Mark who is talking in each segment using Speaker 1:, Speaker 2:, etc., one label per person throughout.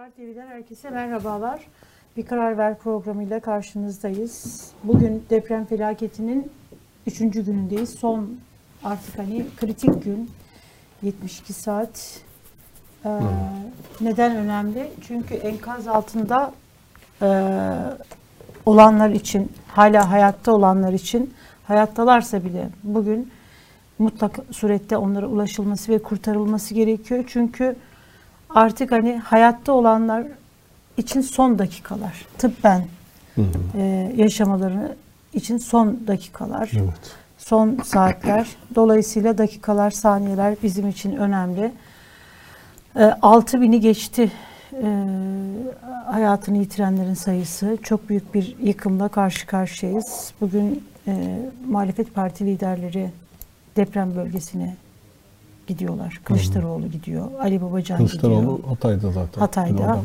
Speaker 1: Karar TV'den herkese merhabalar. Bir Karar Ver programıyla karşınızdayız. Bugün deprem felaketinin üçüncü günündeyiz. Son artık hani kritik gün. 72 saat. Ee, neden önemli? Çünkü enkaz altında e, olanlar için, hala hayatta olanlar için, hayattalarsa bile bugün mutlak surette onlara ulaşılması ve kurtarılması gerekiyor. Çünkü artık hani hayatta olanlar için son dakikalar. Tıbben e, yaşamaları için son dakikalar.
Speaker 2: Evet.
Speaker 1: Son saatler. Dolayısıyla dakikalar, saniyeler bizim için önemli. E, 6 bini geçti e, hayatını yitirenlerin sayısı. Çok büyük bir yıkımla karşı karşıyayız. Bugün e, muhalefet parti liderleri deprem bölgesine gidiyorlar. Kılıçdaroğlu gidiyor. Ali Babacan
Speaker 2: Kılıçdaroğlu
Speaker 1: gidiyor.
Speaker 2: Hatay'da zaten.
Speaker 1: Hatay'da.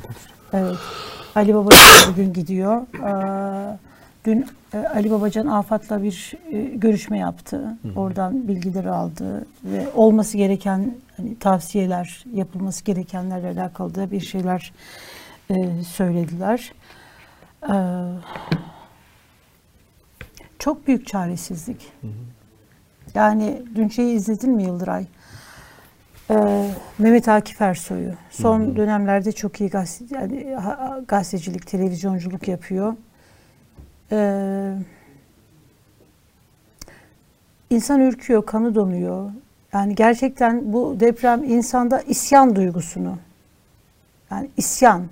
Speaker 1: Evet. Ali Babacan bugün gidiyor. Ee, Dün e, Ali Babacan AFAD'la bir e, görüşme yaptı. Oradan bilgileri aldı ve olması gereken hani tavsiyeler, yapılması gerekenlerle alakalı da bir şeyler e, söylediler. Ee, çok büyük çaresizlik. Yani dün şeyi izledin mi Yıldıray? Ee, Mehmet Akif Ersoy'u. Son dönemlerde çok iyi gazete, yani, gazetecilik, televizyonculuk yapıyor. Ee, insan ürküyor, kanı donuyor. Yani gerçekten bu deprem insanda isyan duygusunu, yani isyan.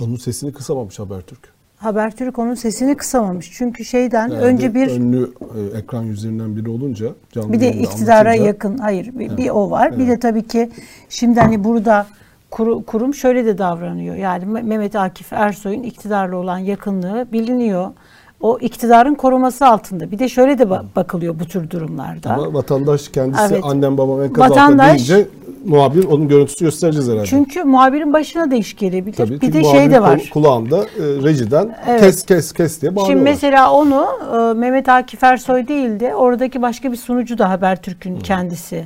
Speaker 2: Onun sesini kısamamış Habertürk.
Speaker 1: Habertürk onun sesini kısamamış. Çünkü şeyden
Speaker 2: Yani
Speaker 1: önce bir
Speaker 2: önlü e, ekran yüzlerinden biri olunca canlı
Speaker 1: Bir de iktidara
Speaker 2: anlatınca-
Speaker 1: yakın. Hayır, bir,
Speaker 2: Evet,
Speaker 1: bir o var. Bir de
Speaker 2: evet.
Speaker 1: tabii ki şimdi hani burada kuru- kurum şöyle de davranıyor. Yani Me- Mehmet Akif Ersoy'un iktidarla olan yakınlığı biliniyor. O iktidarın koruması altında. Bir de şöyle de ba- bakılıyor bu tür durumlarda.
Speaker 2: Ama vatandaş kendisi
Speaker 1: Evet.
Speaker 2: annem babam enkaz
Speaker 1: Vatandaş-
Speaker 2: deyince muhabir onun görüntüsü göstereceğiz herhalde.
Speaker 1: Çünkü muhabirin başına da iş gelebilir.
Speaker 2: Tabii,
Speaker 1: bir de şey de var.
Speaker 2: kul- Kulağında e, rejiden
Speaker 1: Evet.
Speaker 2: kes kes kes diye bağırıyorlar.
Speaker 1: Şimdi mesela onu e, Mehmet Akif Ersoy değil de oradaki başka bir sunucu da Habertürk'ün kendisi.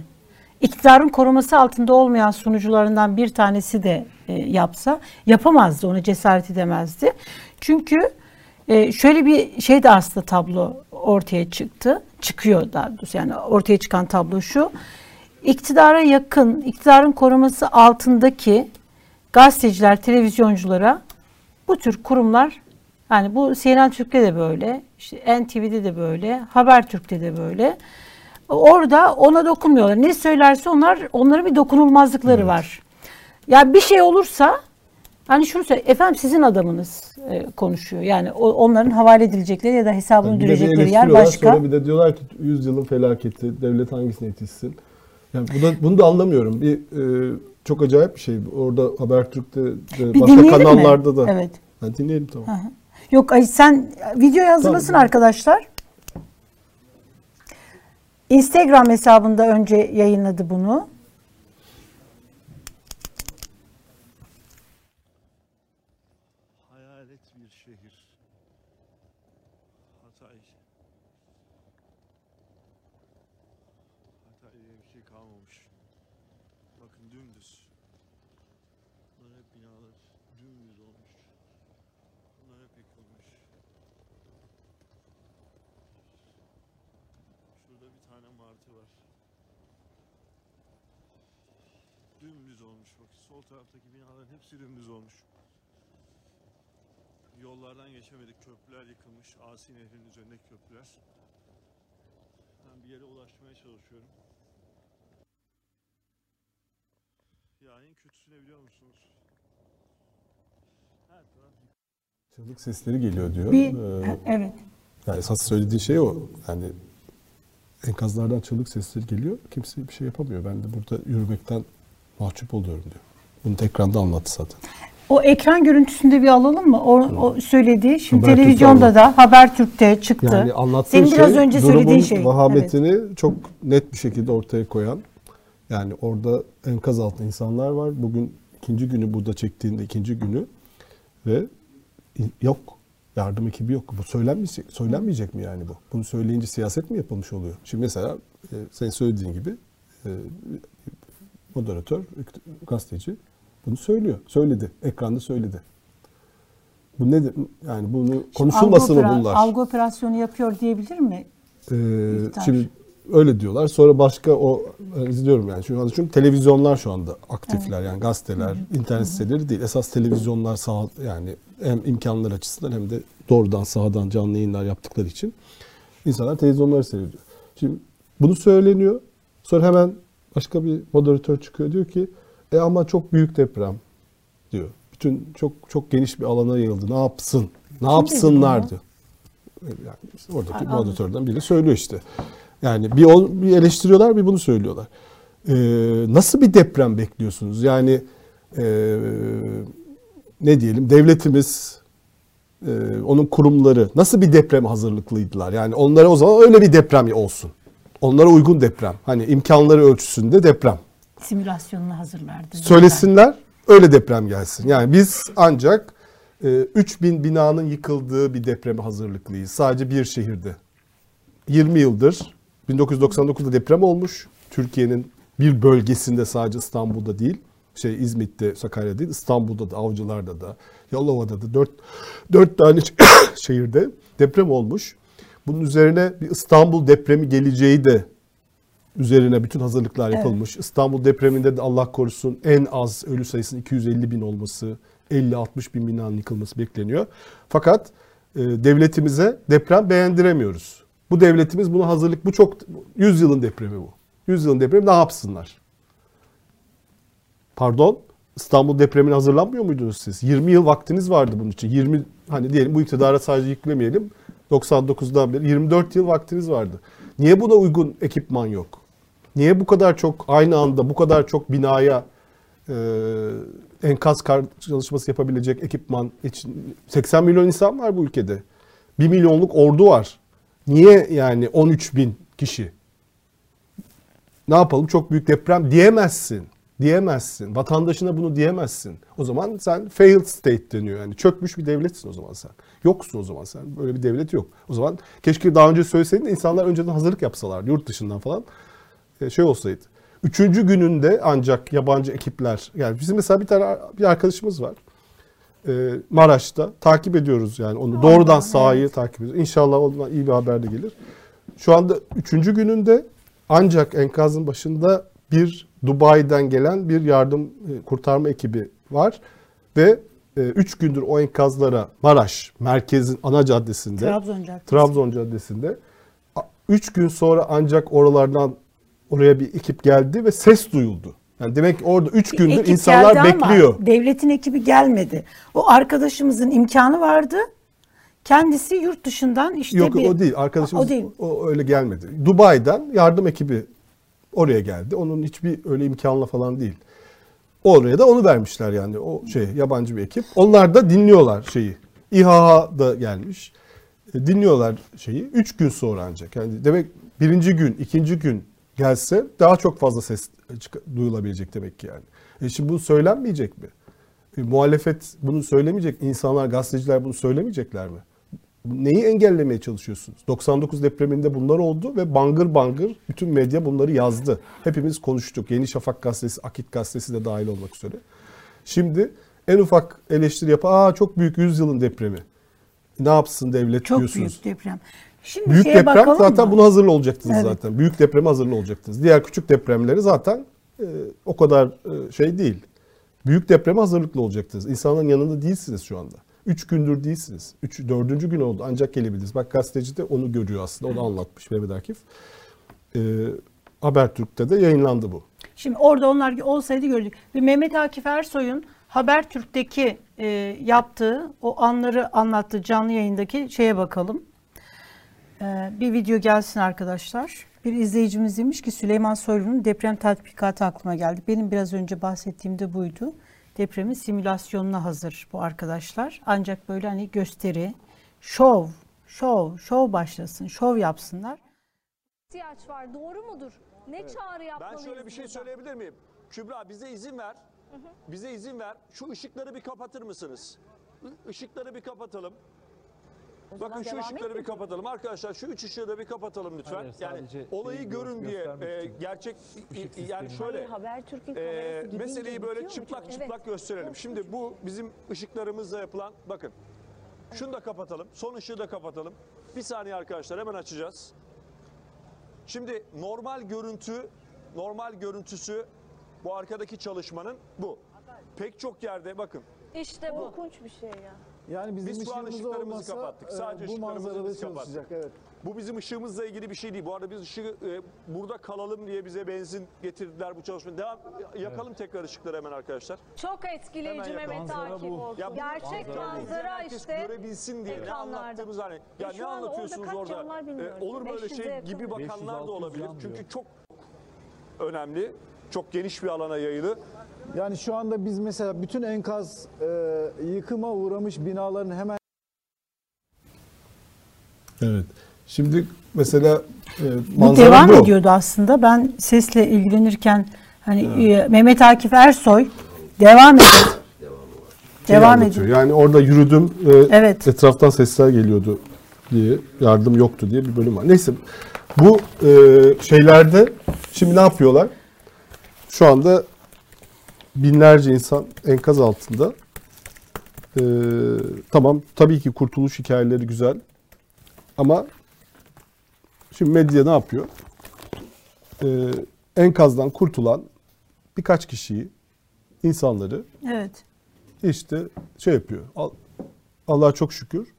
Speaker 1: İktidarın koruması altında olmayan sunucularından bir tanesi de e, yapsa yapamazdı, onu cesaret edemezdi. Çünkü e, şöyle bir şey de aslında tablo ortaya çıktı. Çıkıyor daha doğrusu yani ortaya çıkan tablo şu. İktidara yakın, iktidarın koruması altındaki gazeteciler, televizyonculara bu tür kurumlar yani bu CNN Türk'te de böyle, işte NTV'de de böyle, Habertürk'te de böyle. Orada ona dokunmuyorlar. Ne söylerse onlar onlara bir dokunulmazlıkları var. Ya bir şey olursa hani şunu söyle, efendim sizin adamınız e, konuşuyor. Yani o, onların havale edilecekleri ya da hesabını
Speaker 2: bir
Speaker 1: dürecekleri yer başka.
Speaker 2: Sonra bir de diyorlar ki 100 yılın felaketi, devlet hangisine yetişsin? Yani bu da, bunu da anlamıyorum. Bir e, çok acayip bir şey. Orada Habertürk'te de,
Speaker 1: Bir
Speaker 2: başka
Speaker 1: dinleyelim mi?
Speaker 2: kanallarda da.
Speaker 1: Evet.
Speaker 2: Ha, dinleyelim tamam.
Speaker 1: Yok ay sen videoyu hazırlasın
Speaker 2: Tamam.
Speaker 1: arkadaşlar. Instagram hesabında önce yayınladı bunu.
Speaker 3: Hayalet bir şehir. Hatay. Hatay diye bir şey kalmamış. Bakın dümdüz. Bunlar hep binalar dümdüz olmuş. Bunlar hep yıkılmış. Şurada bir tane martı var. Dümdüz olmuş. Bak sol taraftaki binaların hepsi dümdüz olmuş. Yollardan geçemedik. Köprüler yıkılmış. Asi Nehri'nin üzerindeki köprüler. Ben bir yere ulaşmaya çalışıyorum. Ya en kötüsü ne biliyor musunuz? Her taraf
Speaker 2: Çığlık sesleri geliyor diyor.
Speaker 1: Bir
Speaker 2: Ee,
Speaker 1: evet.
Speaker 2: yani esas söylediği şey o. Yani enkazlardan çığlık sesleri geliyor. Kimse bir şey yapamıyor. Ben de burada yürümekten mahcup oluyorum diyor. Bunu da ekranda anlattı zaten.
Speaker 1: O ekran görüntüsünde bir alalım mı? O, o söylediği şimdi
Speaker 2: Habertürk'te
Speaker 1: televizyonda da Habertürk'te çıktı.
Speaker 2: Yani anlattığı
Speaker 1: Senin
Speaker 2: şey
Speaker 1: biraz önce söylediğin şey. Evet.
Speaker 2: vahametini çok net bir şekilde ortaya koyan. Yani orada enkaz altında insanlar var. Bugün ikinci günü burada çektiğinde ikinci günü ve yok. Yardım ekibi yok. Bu söylenmeyecek, söylenmeyecek mi yani bu? Bunu söyleyince siyaset mi yapılmış oluyor? Şimdi mesela e, senin söylediğin gibi e, moderatör, gazeteci Bunu söylüyor. Söyledi. Ekranda söyledi. Bu nedir? Yani bunu konuşulması
Speaker 1: algı
Speaker 2: mı bunlar?
Speaker 1: Algı operasyonu yapıyor diyebilir mi?
Speaker 2: Ee, şimdi öyle diyorlar. Sonra başka o e, izliyorum yani. Şu anda çünkü televizyonlar şu anda aktifler. Yani gazeteler, internet siteleri değil. Esas televizyonlar sağ yani hem imkanlar açısından hem de doğrudan sahadan canlı yayınlar yaptıkları için insanlar televizyonları seyrediyor. Şimdi bunu söyleniyor. Sonra hemen başka bir moderatör çıkıyor diyor ki e ama çok büyük deprem diyor. Bütün çok çok geniş bir alana yayıldı. Ne yapsın? Ne
Speaker 1: dedi
Speaker 2: yapsınlar diyor. Yani işte oradaki
Speaker 1: Anladım.
Speaker 2: moderatörden biri söylüyor işte. Yani bir, o- bir eleştiriyorlar bir bunu söylüyorlar. Ee, nasıl bir deprem bekliyorsunuz? Yani ee, ne diyelim devletimiz ee, onun kurumları nasıl bir deprem hazırlıklıydılar? Yani onlara o zaman öyle bir deprem olsun. Onlara uygun deprem. Hani imkanları ölçüsünde deprem.
Speaker 1: Simülasyonunu hazırlardı.
Speaker 2: Söylesinler öyle deprem gelsin. Yani biz ancak e, 3000 binanın yıkıldığı bir depreme hazırlıklıyız. Sadece bir şehirde. 20 yıldır 1999'da deprem olmuş. Türkiye'nin bir bölgesinde sadece İstanbul'da değil. Şey İzmit'te, Sakarya'da değil, İstanbul'da da, Avcılar'da da, Yalova'da da dört, dört tane şehirde deprem olmuş. Bunun üzerine bir İstanbul depremi geleceği de üzerine bütün hazırlıklar yapılmış. İstanbul depreminde de Allah korusun en az ölü sayısının 250 bin olması, 50-60 bin binanın yıkılması bekleniyor. Fakat e, devletimize deprem beğendiremiyoruz. Bu devletimiz buna hazırlık, bu çok 100 yılın depremi bu. 100 yılın depremi ne yapsınlar? Pardon, İstanbul depremine hazırlanmıyor muydunuz siz? 20 yıl vaktiniz vardı bunun için. 20 hani diyelim bu iktidara sadece yüklemeyelim. 99'dan beri 24 yıl vaktiniz vardı. Niye buna uygun ekipman yok? Niye bu kadar çok aynı anda bu kadar çok binaya e, enkaz çalışması yapabilecek ekipman için 80 milyon insan var bu ülkede. 1 milyonluk ordu var. Niye yani 13 bin kişi? Ne yapalım çok büyük deprem diyemezsin. Diyemezsin. Vatandaşına bunu diyemezsin. O zaman sen failed state deniyor. Yani çökmüş bir devletsin o zaman sen. Yoksun o zaman sen. Böyle bir devlet yok. O zaman keşke daha önce söyleseydin insanlar önceden hazırlık yapsalardı yurt dışından falan. E, şey olsaydı. Üçüncü gününde ancak yabancı ekipler yani bizim mesela bir tane bir arkadaşımız var. E, Maraş'ta takip ediyoruz yani onu doğrudan sahayı takip ediyoruz. İnşallah ondan iyi bir haber de gelir. Şu anda üçüncü gününde ancak enkazın başında bir Dubai'den gelen bir yardım e, kurtarma ekibi var ve 3 gündür o enkazlara Maraş merkezin ana caddesinde
Speaker 1: Trabzon Caddesi.
Speaker 2: Trabzon Caddesi'nde 3 gün sonra ancak oralardan oraya bir ekip geldi ve ses duyuldu. Yani demek orada 3 gündür
Speaker 1: Ekip
Speaker 2: insanlar
Speaker 1: geldi ama
Speaker 2: bekliyor.
Speaker 1: devletin ekibi gelmedi. O arkadaşımızın imkanı vardı. Kendisi yurt dışından işte
Speaker 2: Yok
Speaker 1: bir...
Speaker 2: o değil. Arkadaşımız
Speaker 1: O değil.
Speaker 2: o öyle gelmedi. Dubai'den yardım ekibi oraya geldi. Onun hiçbir öyle imkanla falan değil. Oraya da onu vermişler yani o şey yabancı bir ekip. Onlar da dinliyorlar şeyi. İHA da gelmiş. E, Dinliyorlar şeyi. Üç gün sonra ancak. Yani demek birinci gün, ikinci gün gelse daha çok fazla ses duyulabilecek demek ki yani. E şimdi bu söylenmeyecek mi? E, muhalefet bunu söylemeyecek. İnsanlar, gazeteciler bunu söylemeyecekler mi? Neyi engellemeye çalışıyorsunuz? 99 depreminde bunlar oldu ve bangır bangır bütün medya bunları yazdı. Hepimiz konuştuk. Yeni Şafak gazetesi, Akit gazetesi de dahil olmak üzere. Şimdi en ufak eleştiri yap. Aa çok büyük 100 yılın depremi. Ne yapsın devlet
Speaker 1: Çok
Speaker 2: diyorsunuz.
Speaker 1: büyük deprem. Şimdi
Speaker 2: Büyük deprem zaten
Speaker 1: mı?
Speaker 2: buna hazırlı olacaktınız
Speaker 1: Evet.
Speaker 2: zaten. Büyük depreme hazırlı olacaktınız. Diğer küçük depremleri zaten e, o kadar e, şey değil. Büyük depreme hazırlıklı olacaktınız. İnsanların yanında değilsiniz şu anda. Üç gündür değilsiniz. Üç, dördüncü gün oldu ancak gelebildiniz. Bak gazeteci de onu görüyor aslında. Onu anlatmış Mehmet Akif. E, Habertürk'te de yayınlandı bu.
Speaker 1: Şimdi orada onlar olsaydı gördük. Ve Mehmet Akif Ersoy'un Habertürk'teki e, yaptığı o anları anlattığı canlı yayındaki şeye bakalım. E, bir video gelsin arkadaşlar. Bir izleyicimiz demiş ki Süleyman Soylu'nun deprem tatbikatı aklıma geldi. Benim biraz önce bahsettiğim de buydu. Depremin simülasyonuna hazır bu arkadaşlar. Ancak böyle hani gösteri, şov, şov, şov başlasın, şov yapsınlar.
Speaker 4: ihtiyaç var. Doğru mudur? Ne çağrı
Speaker 3: Ben
Speaker 4: yapmalıyız?
Speaker 3: şöyle bir şey
Speaker 4: burada?
Speaker 3: söyleyebilir miyim? Kübra bize izin ver. Bize izin ver. Şu ışıkları bir kapatır mısınız? Işıkları bir kapatalım.
Speaker 5: Bakın şu ışıkları bir kapatalım. Arkadaşlar şu üç ışığı da bir kapatalım lütfen.
Speaker 6: Hayır,
Speaker 5: yani olayı görün diye e, gerçek
Speaker 6: Işık
Speaker 5: yani şöyle
Speaker 7: Habertürk'ün
Speaker 5: e, meseleyi böyle çıplak çıplak gösterelim. Şimdi bu bizim ışıklarımızla yapılan bakın. Şunu da kapatalım. Son ışığı da kapatalım. Bir saniye arkadaşlar hemen açacağız. Şimdi normal görüntü, normal görüntüsü bu arkadaki çalışmanın bu. Pek çok yerde bakın
Speaker 4: İşte bu.
Speaker 7: Korkunç bir şey ya.
Speaker 6: Yani bizim
Speaker 5: Biz şu an ışıklarımızı
Speaker 6: olmasa
Speaker 5: kapattık.
Speaker 6: e,
Speaker 5: Sadece
Speaker 6: bu
Speaker 5: ışıklarımızı
Speaker 6: manzarada
Speaker 5: kapattık.
Speaker 6: Evet.
Speaker 5: Bu bizim ışığımızla ilgili bir şey değil. Bu arada biz ışığı e, burada kalalım diye bize benzin getirdiler bu çalışma. Devam yakalım tekrar ışıkları hemen arkadaşlar.
Speaker 4: Çok etkileyici
Speaker 5: Hemen
Speaker 4: Mehmet
Speaker 6: Manzara
Speaker 4: Akif.
Speaker 6: bu.
Speaker 5: Ya bu
Speaker 4: Gerçek
Speaker 5: manzara
Speaker 4: manzara
Speaker 5: herkes
Speaker 4: işte.
Speaker 5: görebilsin diye ne
Speaker 4: ekranlarda.
Speaker 5: anlattığımız hani ya
Speaker 7: Ve
Speaker 5: ne
Speaker 7: şu an orada
Speaker 5: anlatıyorsunuz
Speaker 7: kaç
Speaker 5: orada?
Speaker 7: var bilmiyorum.
Speaker 5: E, olur böyle
Speaker 7: 500'e
Speaker 5: şey
Speaker 7: yakın.
Speaker 5: gibi bakanlar
Speaker 6: 500-600
Speaker 5: da olabilir. Çünkü çok önemli. Çok geniş bir alana yayılı.
Speaker 6: Yani şu anda biz mesela bütün enkaz e, yıkıma uğramış binaların hemen
Speaker 2: Evet. Şimdi mesela e,
Speaker 1: Bu devam
Speaker 2: bu.
Speaker 1: ediyordu aslında. Ben sesle ilgilenirken hani e, Mehmet Akif Ersoy devam ediyor.
Speaker 2: Şey
Speaker 1: devam
Speaker 2: anlatıyor.
Speaker 1: ediyor.
Speaker 2: Yani orada yürüdüm ve
Speaker 1: Evet.
Speaker 2: etraftan sesler geliyordu diye yardım yoktu diye bir bölüm var. Neyse bu e, şeylerde şimdi ne yapıyorlar? Şu anda binlerce insan enkaz altında. E, tamam tabii ki kurtuluş hikayeleri güzel ama şimdi medya ne yapıyor? E, enkazdan kurtulan birkaç kişiyi, insanları
Speaker 1: Evet.
Speaker 2: işte şey yapıyor. Al- Allah'a çok şükür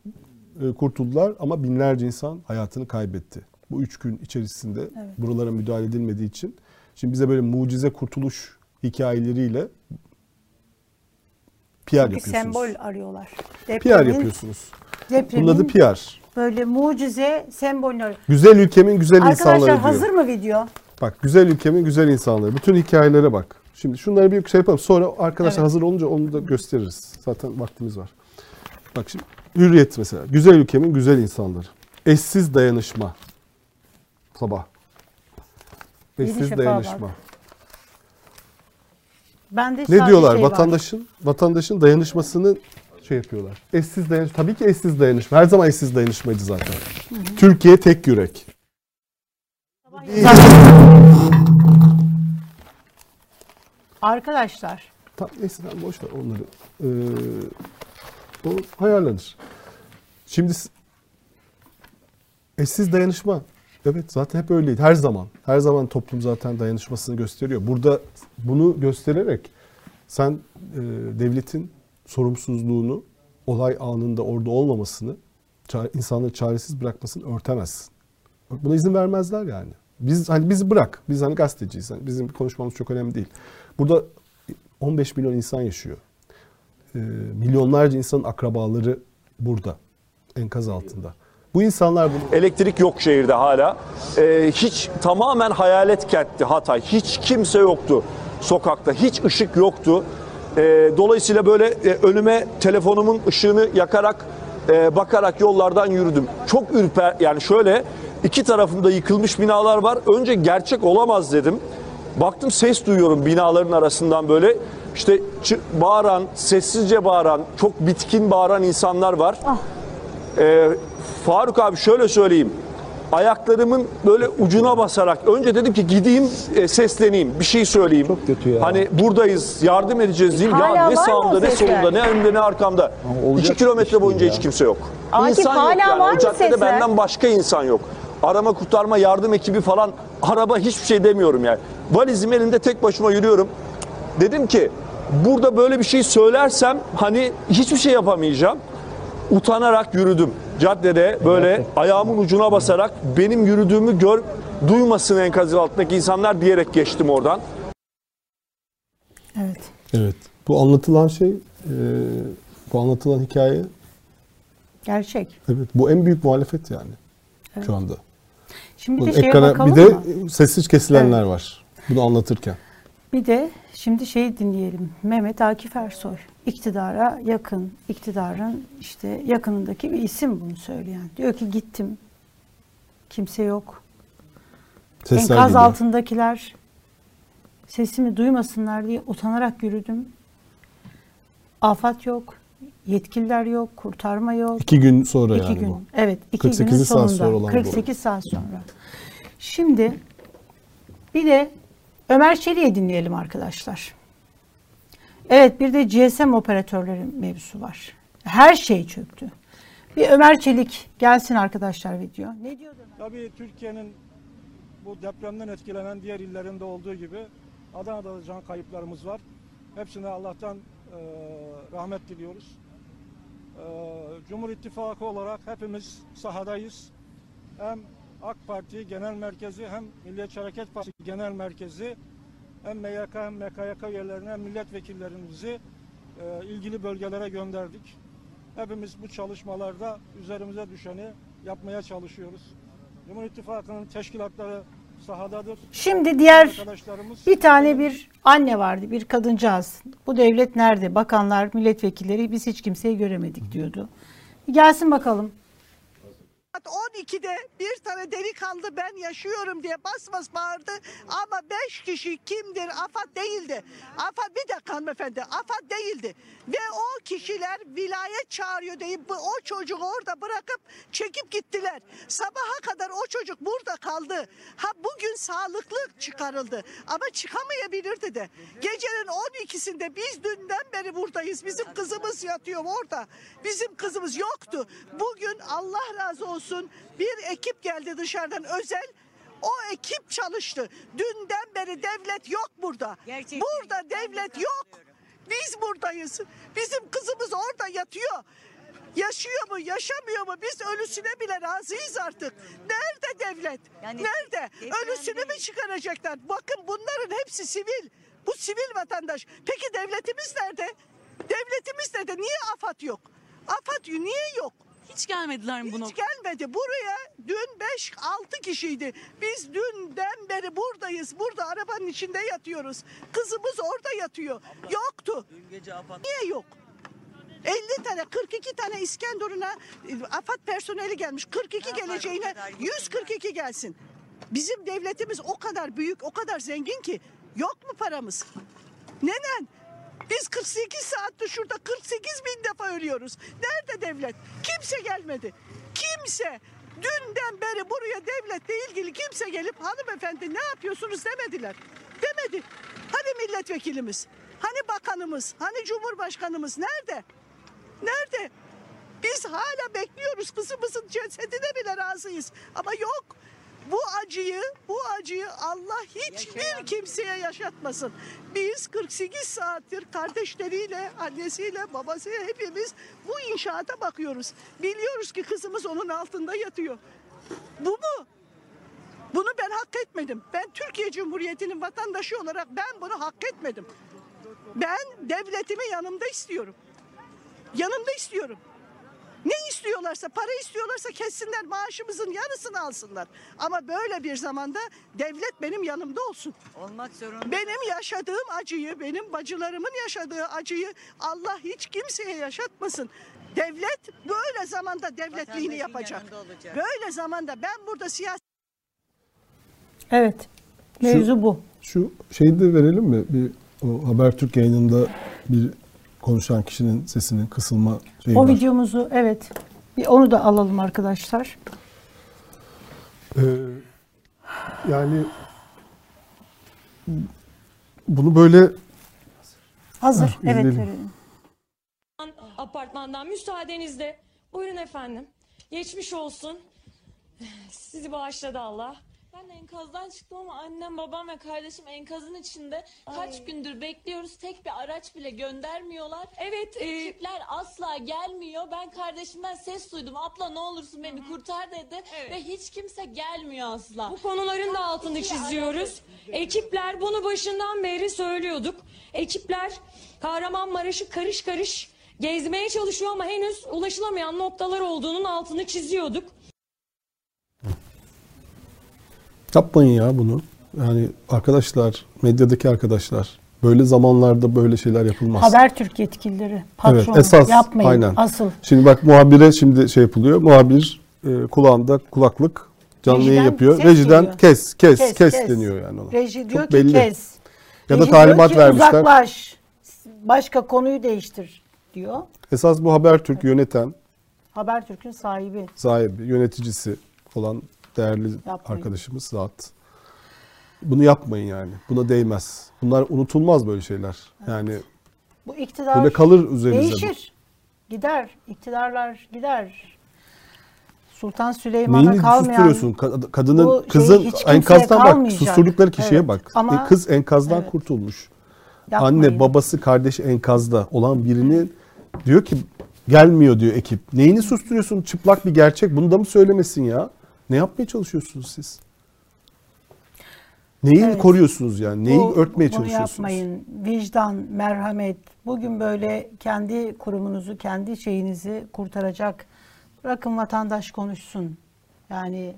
Speaker 2: e, kurtuldular ama binlerce insan hayatını kaybetti. Bu üç gün içerisinde
Speaker 1: Evet.
Speaker 2: buralara müdahale edilmediği için. Şimdi bize böyle mucize kurtuluş hikayeleriyle PR
Speaker 1: Bir
Speaker 2: yapıyorsunuz.
Speaker 1: sembol arıyorlar.
Speaker 2: PR yapıyorsunuz.
Speaker 1: depremin
Speaker 2: Bunun adı PR.
Speaker 1: böyle mucize sembolünü arıyor.
Speaker 2: Güzel ülkemin güzel
Speaker 1: Arkadaşlar
Speaker 2: insanları diyor.
Speaker 1: hazır mı video?
Speaker 2: Bak güzel ülkemin güzel insanları. Bütün hikayelere bak. Şimdi şunları bir şey yapalım. Sonra arkadaşlar
Speaker 1: Evet.
Speaker 2: hazır olunca onu da gösteririz. Zaten vaktimiz var. Bak şimdi Hürriyet mesela. Güzel ülkemin güzel insanları. Eşsiz dayanışma. Sabah. Eşsiz
Speaker 1: Şafak'a
Speaker 2: dayanışma.
Speaker 1: Ben de
Speaker 2: Ne diyorlar?
Speaker 1: şey var.
Speaker 2: vatandaşın vatandaşın dayanışmasını şey yapıyorlar. Eşsiz dayanışma. Tabii ki eşsiz dayanışma. Her zaman eşsiz dayanışmaydı zaten. Türkiye tek yürek.
Speaker 1: Arkadaşlar
Speaker 2: Tam, neyse sen boş ver onları. Ee, o hayallenir. Şimdi eşsiz dayanışma. Evet zaten hep öyleydi. Her zaman. Her zaman toplum zaten dayanışmasını gösteriyor. Burada bunu göstererek sen e, devletin sorumsuzluğunu, olay anında orada olmamasını, insanları çaresiz bırakmasını örtemezsin. Buna izin vermezler yani. Biz hani bizi bırak. Biz hani gazeteciyiz. Hani bizim konuşmamız çok önemli değil. Burada 15 milyon insan yaşıyor. Ee, milyonlarca insanın akrabaları burada. Enkaz altında. Bu insanlar bunu
Speaker 5: Elektrik yok şehirde hala. Ee, hiç tamamen hayalet kentti Hatay. Hiç kimse yoktu sokakta. Hiç ışık yoktu. Ee, dolayısıyla böyle e, önüme telefonumun ışığını yakarak e, bakarak yollardan yürüdüm. Çok ürper yani şöyle iki tarafımda yıkılmış binalar var. Önce gerçek olamaz dedim. Baktım ses duyuyorum binaların arasından böyle. İşte bağıran, sessizce bağıran, çok bitkin bağıran insanlar var. Ee, Faruk abi şöyle söyleyeyim. Ayaklarımın böyle ucuna basarak önce dedim ki gideyim e, sesleneyim bir şey söyleyeyim.
Speaker 6: Çok kötü ya.
Speaker 5: Hani buradayız yardım edeceğiz diyeyim.
Speaker 7: Hala
Speaker 5: ya
Speaker 7: var
Speaker 5: ne
Speaker 7: mı o
Speaker 5: sağımda ne
Speaker 7: sesler?
Speaker 5: solumda ne önümde ne arkamda.
Speaker 6: Olacak
Speaker 5: İki kilometre
Speaker 6: iş
Speaker 5: boyunca
Speaker 6: değil
Speaker 5: hiç
Speaker 6: ya.
Speaker 5: kimse yok.
Speaker 7: Akif,
Speaker 5: İnsan yok
Speaker 7: hala
Speaker 5: yani.
Speaker 7: var
Speaker 5: o
Speaker 7: mı
Speaker 5: caddede
Speaker 7: sesler?
Speaker 5: benden başka insan yok. Arama kurtarma yardım ekibi falan araba hiçbir şey demiyorum yani. Valizim elinde tek başıma yürüyorum. Dedim ki burada böyle bir şey söylersem hani hiçbir şey yapamayacağım. Utanarak yürüdüm. Caddede böyle ayağımın ucuna basarak benim yürüdüğümü gör duymasın enkazın altındaki insanlar diyerek geçtim oradan.
Speaker 1: evet.
Speaker 2: evet. Bu anlatılan şey e, bu anlatılan hikaye
Speaker 1: Gerçek.
Speaker 2: evet bu en büyük muhalefet yani şu anda.
Speaker 1: Şimdi bir de şeye
Speaker 2: ekrana
Speaker 1: bakalım
Speaker 2: bir de
Speaker 1: mı?
Speaker 2: sessiz kesilenler var. Bunu anlatırken.
Speaker 1: Bir de şimdi şey dinleyelim. Mehmet Akif Ersoy iktidara yakın, iktidarın işte yakınındaki bir isim bunu söyleyen. Diyor ki gittim. Kimse yok.
Speaker 2: Sesler
Speaker 1: Enkaz
Speaker 2: geliyor.
Speaker 1: altındakiler sesimi duymasınlar diye utanarak yürüdüm. Afat yok. yetkililer yok, kurtarma yok.
Speaker 2: İki gün sonra
Speaker 1: İki
Speaker 2: yani
Speaker 1: gün.
Speaker 2: bu.
Speaker 1: Evet, iki
Speaker 2: 48
Speaker 1: günün
Speaker 2: saat
Speaker 1: sonunda.
Speaker 2: sonra olan bu.
Speaker 1: 48 saat sonra. Şimdi bir de Ömer Çelik'i dinleyelim arkadaşlar. Evet, bir de GSM operatörlerin mevzusu var. Her şey çöktü. Bir Ömer Çelik gelsin arkadaşlar video. Ne diyordu?
Speaker 7: Tabii Türkiye'nin bu depremden etkilenen diğer illerinde olduğu gibi Adana'da da can kayıplarımız var. Hepsine Allah'tan e, rahmet diliyoruz. E, Cumhur İttifakı olarak hepimiz sahadayız. Hem AK Parti Genel Merkezi hem Milliyetçi Hareket Partisi Genel Merkezi hem MYK hem MKYK üyelerine hem milletvekillerimizi e, ilgili bölgelere gönderdik. Hepimiz bu çalışmalarda üzerimize düşeni yapmaya çalışıyoruz. Cumhur İttifakı'nın teşkilatları sahadadır.
Speaker 1: Şimdi diğer
Speaker 7: Arkadaşlarımız
Speaker 1: bir tane bir anne vardı, bir kadıncağız. Bu devlet nerede? Bakanlar, milletvekilleri biz hiç kimseyi göremedik diyordu. Gelsin bakalım.
Speaker 8: Saat 12'de bir tane delikanlı ben yaşıyorum diye bas bas bağırdı ama 5 kişi kimdir? AFAD değildi. AFAD bir dakika hanımefendi AFAD değildi. Ve o kişiler vilayet çağırıyor deyip o çocuğu orada bırakıp çekip gittiler. Sabaha kadar o çocuk burada kaldı. Ha bugün sağlıklı çıkarıldı ama çıkamayabilirdi de. Gecenin 12'sinde biz dünden beri buradayız. Bizim kızımız yatıyor orada. Bizim kızımız yoktu. Bugün Allah razı olsun bir ekip geldi dışarıdan özel. O ekip çalıştı. Dünden beri devlet yok burada. Burada devlet yok. Biz buradayız. Bizim kızımız orada yatıyor. Yaşıyor mu, yaşamıyor mu? Biz ölüsüne bile razıyız artık. Nerede devlet?
Speaker 9: Yani
Speaker 8: Nerede?
Speaker 9: deprem
Speaker 8: Ölüsünü mü çıkaracaklar? Bakın bunların hepsi sivil. Bu sivil vatandaş. Peki devletimiz nerede? Devletimiz nerede? Niye AFAD yok? AFAD niye yok?
Speaker 9: Hiç gelmediler mi bunu?
Speaker 8: Hiç gelmedi. Buraya dün 5-6 kişiydi. Biz dünden beri buradayız. Burada arabanın içinde yatıyoruz. Kızımız orada yatıyor. Yoktu. Niye yok? 50 tane 42 tane İskenderun'a e, AFAD personeli gelmiş. 42 geleceğine 142 gelsin. Bizim devletimiz o kadar büyük, o kadar zengin ki yok mu paramız? Neden? Biz 48 saatte şurada 48 bin defa ölüyoruz. Nerede devlet? Kimse gelmedi. Kimse. Dünden beri buraya devletle ilgili kimse gelip hanımefendi ne yapıyorsunuz demediler. Demedi. Hani milletvekilimiz? Hani bakanımız? Hani cumhurbaşkanımız? Nerede? Nerede? Biz hala bekliyoruz kızımızın cesedine bile razıyız. Ama yok. Bu acıyı, bu acıyı Allah hiçbir kimseye yaşatmasın. Biz 48 saattir kardeşleriyle, annesiyle, babasıyla hepimiz bu inşaata bakıyoruz. Biliyoruz ki kızımız onun altında yatıyor. Bu mu? Bunu ben hak etmedim. Ben Türkiye Cumhuriyeti'nin vatandaşı olarak ben bunu hak etmedim. Ben devletimi yanımda istiyorum. Yanımda istiyorum. Ne istiyorlarsa, para istiyorlarsa kessinler, maaşımızın yarısını alsınlar. Ama böyle bir zamanda devlet benim yanımda olsun.
Speaker 9: Olmak zorunda.
Speaker 8: Benim yaşadığım acıyı, benim bacılarımın yaşadığı acıyı Allah hiç kimseye yaşatmasın. Devlet böyle zamanda devletliğini yapacak. Böyle zamanda ben burada siyasi
Speaker 1: Evet. Mevzu bu.
Speaker 2: Şu şeyi de verelim mi? Bir o Habertürk yayınında bir konuşan kişinin sesinin kısılma şeyi
Speaker 1: O
Speaker 2: var.
Speaker 1: videomuzu evet. Bir onu da alalım arkadaşlar.
Speaker 2: Ee, yani bunu böyle
Speaker 1: Hazır.
Speaker 2: Heh,
Speaker 1: evet verelim.
Speaker 10: apartmandan müsaadenizle. Buyurun efendim. Geçmiş olsun. Sizi bağışladı Allah.
Speaker 11: Ben enkazdan çıktım ama annem, babam ve kardeşim enkazın içinde. Kaç gündür bekliyoruz. Tek bir araç bile göndermiyorlar.
Speaker 10: Evet, e,
Speaker 11: Ekipler asla gelmiyor. Ben kardeşimden ses duydum. Abla ne olursun beni kurtar dedi. Ve hiç kimse gelmiyor asla.
Speaker 10: bu konuların da altını çiziyoruz. Ekipler bunu başından beri söylüyorduk. Ekipler Kahramanmaraş'ı karış karış gezmeye çalışıyor ama henüz ulaşılamayan noktalar olduğunun altını çiziyorduk.
Speaker 2: Yapmayın ya bunu. Yani arkadaşlar, medyadaki arkadaşlar böyle zamanlarda böyle şeyler yapılmaz.
Speaker 1: Habertürk yetkilileri, patron
Speaker 2: Evet, esas,
Speaker 1: yapmayın.
Speaker 2: aynen.
Speaker 1: Asıl.
Speaker 2: Şimdi bak muhabire şimdi şey yapılıyor. Muhabir e, kulağında kulaklık canlı yayın
Speaker 1: Rejiden
Speaker 2: yapıyor. Rejiden
Speaker 1: geliyor.
Speaker 2: kes, kes, kes, deniyor yani ona.
Speaker 1: Reji diyor
Speaker 2: Çok
Speaker 1: ki
Speaker 2: belli.
Speaker 1: kes.
Speaker 2: Ya da talimat
Speaker 1: diyor ki
Speaker 2: vermişler.
Speaker 1: Uzaklaş. Başka konuyu değiştir. diyor.
Speaker 2: Esas bu Habertürk yöneten
Speaker 1: Habertürk'ün sahibi.
Speaker 2: sahibi, yöneticisi olan değerli
Speaker 1: Yapmayın.
Speaker 2: arkadaşımız Zat. Bunu yapmayın yani. Buna değmez. Bunlar unutulmaz böyle şeyler. Yani
Speaker 1: Bu iktidar
Speaker 2: böyle kalır üzerinize. bu.
Speaker 1: değişir. Gider. İktidarlar gider. Sultan Süleyman'a
Speaker 2: Neyini
Speaker 1: kalmayan
Speaker 2: susturuyorsun? Ka- Kadının,
Speaker 1: bu şey
Speaker 2: kızın enkazdan bak.
Speaker 1: kalmayacak.
Speaker 2: Susturdukları kişiye
Speaker 1: Evet.
Speaker 2: bak.
Speaker 1: Ama-
Speaker 2: E, Kız enkazdan
Speaker 1: Evet.
Speaker 2: kurtulmuş.
Speaker 1: Yapmayın.
Speaker 2: Anne, babası, kardeşi enkazda olan birinin diyor ki gelmiyor diyor ekip. Neyini susturuyorsun? Çıplak bir gerçek. Bunu da mı söylemesin ya? Ne yapmaya çalışıyorsunuz siz? Neyi
Speaker 1: Evet.
Speaker 2: koruyorsunuz yani? Neyi
Speaker 1: Bu-
Speaker 2: örtmeye
Speaker 1: bunu
Speaker 2: çalışıyorsunuz?
Speaker 1: yapmayın. Vicdan, merhamet. Bugün böyle kendi kurumunuzu, kendi şeyinizi kurtaracak. Bırakın vatandaş konuşsun. Yani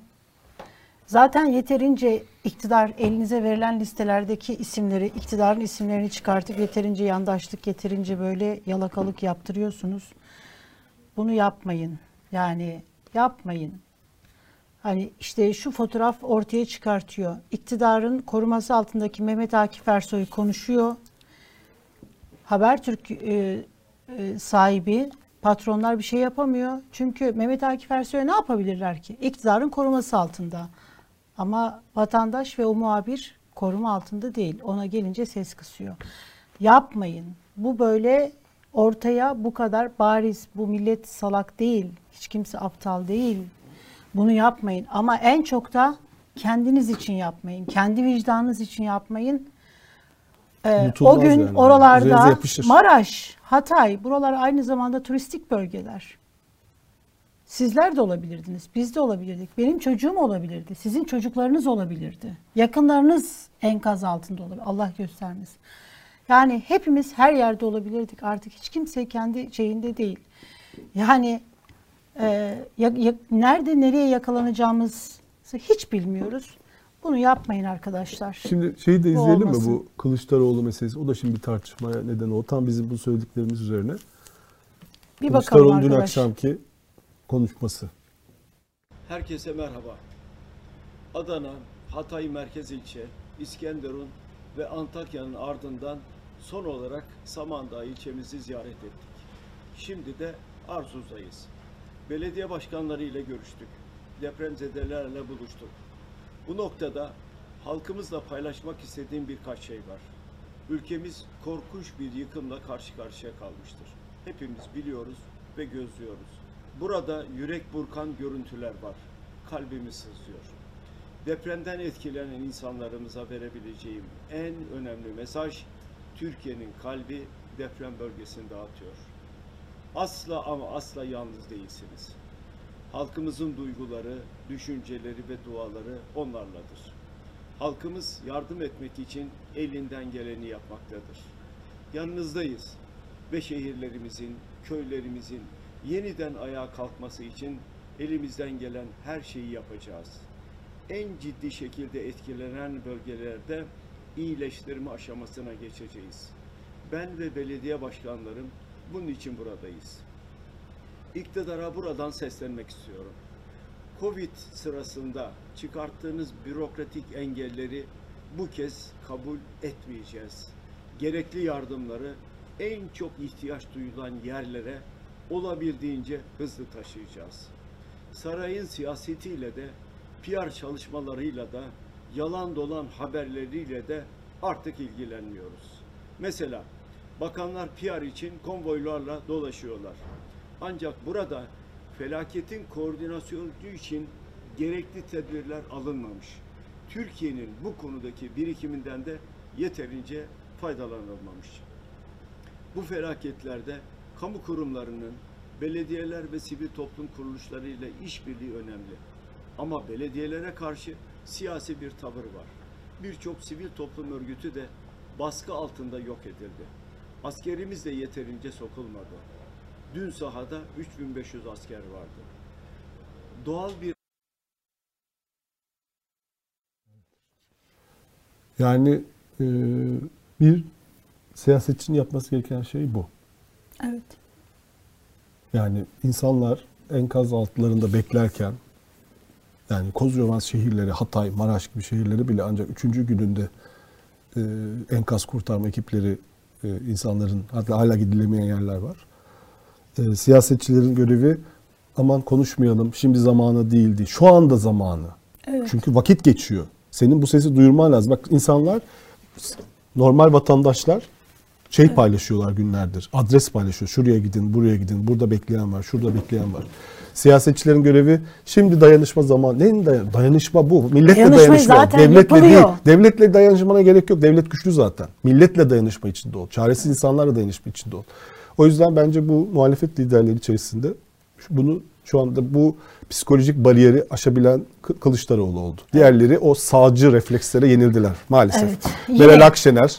Speaker 1: zaten yeterince iktidar elinize verilen listelerdeki isimleri, iktidarın isimlerini çıkartıp yeterince yandaşlık, yeterince böyle yalakalık yaptırıyorsunuz. Bunu yapmayın. Yani yapmayın. Hani işte şu fotoğraf ortaya çıkartıyor. İktidarın koruması altındaki Mehmet Akif Ersoy konuşuyor. Habertürk e, e, sahibi patronlar bir şey yapamıyor. Çünkü Mehmet Akif Ersoy'a ne yapabilirler ki? İktidarın koruması altında. Ama vatandaş ve o muhabir koruma altında değil. Ona gelince ses kısıyor. Yapmayın. Bu böyle ortaya bu kadar bariz. Bu millet salak değil. Hiç kimse aptal değil. Bunu yapmayın. Ama en çok da kendiniz için yapmayın. Kendi vicdanınız için yapmayın. Ee,
Speaker 2: Unutulmaz
Speaker 1: o gün
Speaker 2: yani.
Speaker 1: Oralarda. Maraş, Hatay, buralar aynı zamanda turistik bölgeler. Sizler de olabilirdiniz, biz de olabilirdik. Benim çocuğum olabilirdi, sizin çocuklarınız olabilirdi. Yakınlarınız enkaz altında olabilir. Allah göstermesin. Yani hepimiz her yerde olabilirdik. Artık hiç kimse kendi şeyinde değil. Yani e, ya- ya- nerede nereye yakalanacağımızı hiç bilmiyoruz. Bunu yapmayın arkadaşlar.
Speaker 2: Şimdi şeyi de
Speaker 1: Bu
Speaker 2: izleyelim mi bu Kılıçdaroğlu meselesi? O da şimdi bir tartışmaya neden oldu. Tam bizim bu söylediklerimiz üzerine.
Speaker 1: Bir bakalım
Speaker 2: Kılıçdaroğlu'nun dün akşamki konuşması.
Speaker 12: Herkese merhaba. Adana, Hatay Merkez İlçe, İskenderun ve Antakya'nın ardından son olarak Samandağ ilçemizi ziyaret ettik. Şimdi de Arsuz'dayız. Belediye başkanları ile görüştük. Depremzedelerle buluştuk. Bu noktada halkımızla paylaşmak istediğim birkaç şey var. Ülkemiz korkunç bir yıkımla karşı karşıya kalmıştır. Hepimiz biliyoruz ve gözlüyoruz. Burada yürek burkan görüntüler var. Kalbimiz sızlıyor. Depremden etkilenen insanlarımıza verebileceğim en önemli mesaj Türkiye'nin kalbi deprem bölgesinde atıyor. Asla ama asla yalnız değilsiniz. Halkımızın duyguları, düşünceleri ve duaları onlarladır. Halkımız yardım etmek için elinden geleni yapmaktadır. Yanınızdayız ve şehirlerimizin, köylerimizin yeniden ayağa kalkması için elimizden gelen her şeyi yapacağız. En ciddi şekilde etkilenen bölgelerde iyileştirme aşamasına geçeceğiz. Ben ve belediye başkanlarım bunun için buradayız. İktidara buradan seslenmek istiyorum. Covid sırasında çıkarttığınız bürokratik engelleri bu kez kabul etmeyeceğiz. Gerekli yardımları en çok ihtiyaç duyulan yerlere olabildiğince hızlı taşıyacağız. Sarayın siyasetiyle de PR çalışmalarıyla da yalan dolan haberleriyle de artık ilgilenmiyoruz. Mesela bakanlar PR için konvoylarla dolaşıyorlar. Ancak burada felaketin koordinasyonu için gerekli tedbirler alınmamış. Türkiye'nin bu konudaki birikiminden de yeterince faydalanılmamış. Bu felaketlerde kamu kurumlarının, belediyeler ve sivil toplum kuruluşlarıyla işbirliği önemli. Ama belediyelere karşı siyasi bir tavır var. Birçok sivil toplum örgütü de baskı altında yok edildi. Askerimiz de yeterince sokulmadı. Dün sahada 3500 asker vardı. Doğal bir
Speaker 2: Yani e, bir siyasetçinin yapması gereken şey bu.
Speaker 1: Evet.
Speaker 2: Yani insanlar enkaz altlarında beklerken yani Kozyovan şehirleri, Hatay, Maraş gibi şehirleri bile ancak üçüncü gününde e, enkaz kurtarma ekipleri e, insanların hatta hala gidilemeyen yerler var. e, siyasetçilerin görevi aman konuşmayalım şimdi zamanı değildi. Şu anda zamanı.
Speaker 1: Evet.
Speaker 2: Çünkü vakit geçiyor. Senin bu sesi duyurman lazım. Bak insanlar normal vatandaşlar şey paylaşıyorlar günlerdir. Adres paylaşıyor. Şuraya gidin, buraya gidin. Burada bekleyen var, şurada bekleyen var. Siyasetçilerin görevi şimdi dayanışma zamanı. Ne dayan dayanışma bu. Milletle
Speaker 1: Dayanışma
Speaker 2: dayanışma.
Speaker 1: zaten
Speaker 2: Devletle değil.
Speaker 1: yapılıyor.
Speaker 2: Devletle dayanışmana gerek yok. Devlet güçlü zaten. Milletle dayanışma içinde ol. Çaresiz insanlarla dayanışma içinde ol. O yüzden bence bu muhalefet liderleri içerisinde bunu şu anda bu psikolojik bariyeri aşabilen Kı- Kılıçdaroğlu oldu. Diğerleri o sağcı reflekslere yenildiler maalesef.
Speaker 1: Evet.
Speaker 2: Meral Akşener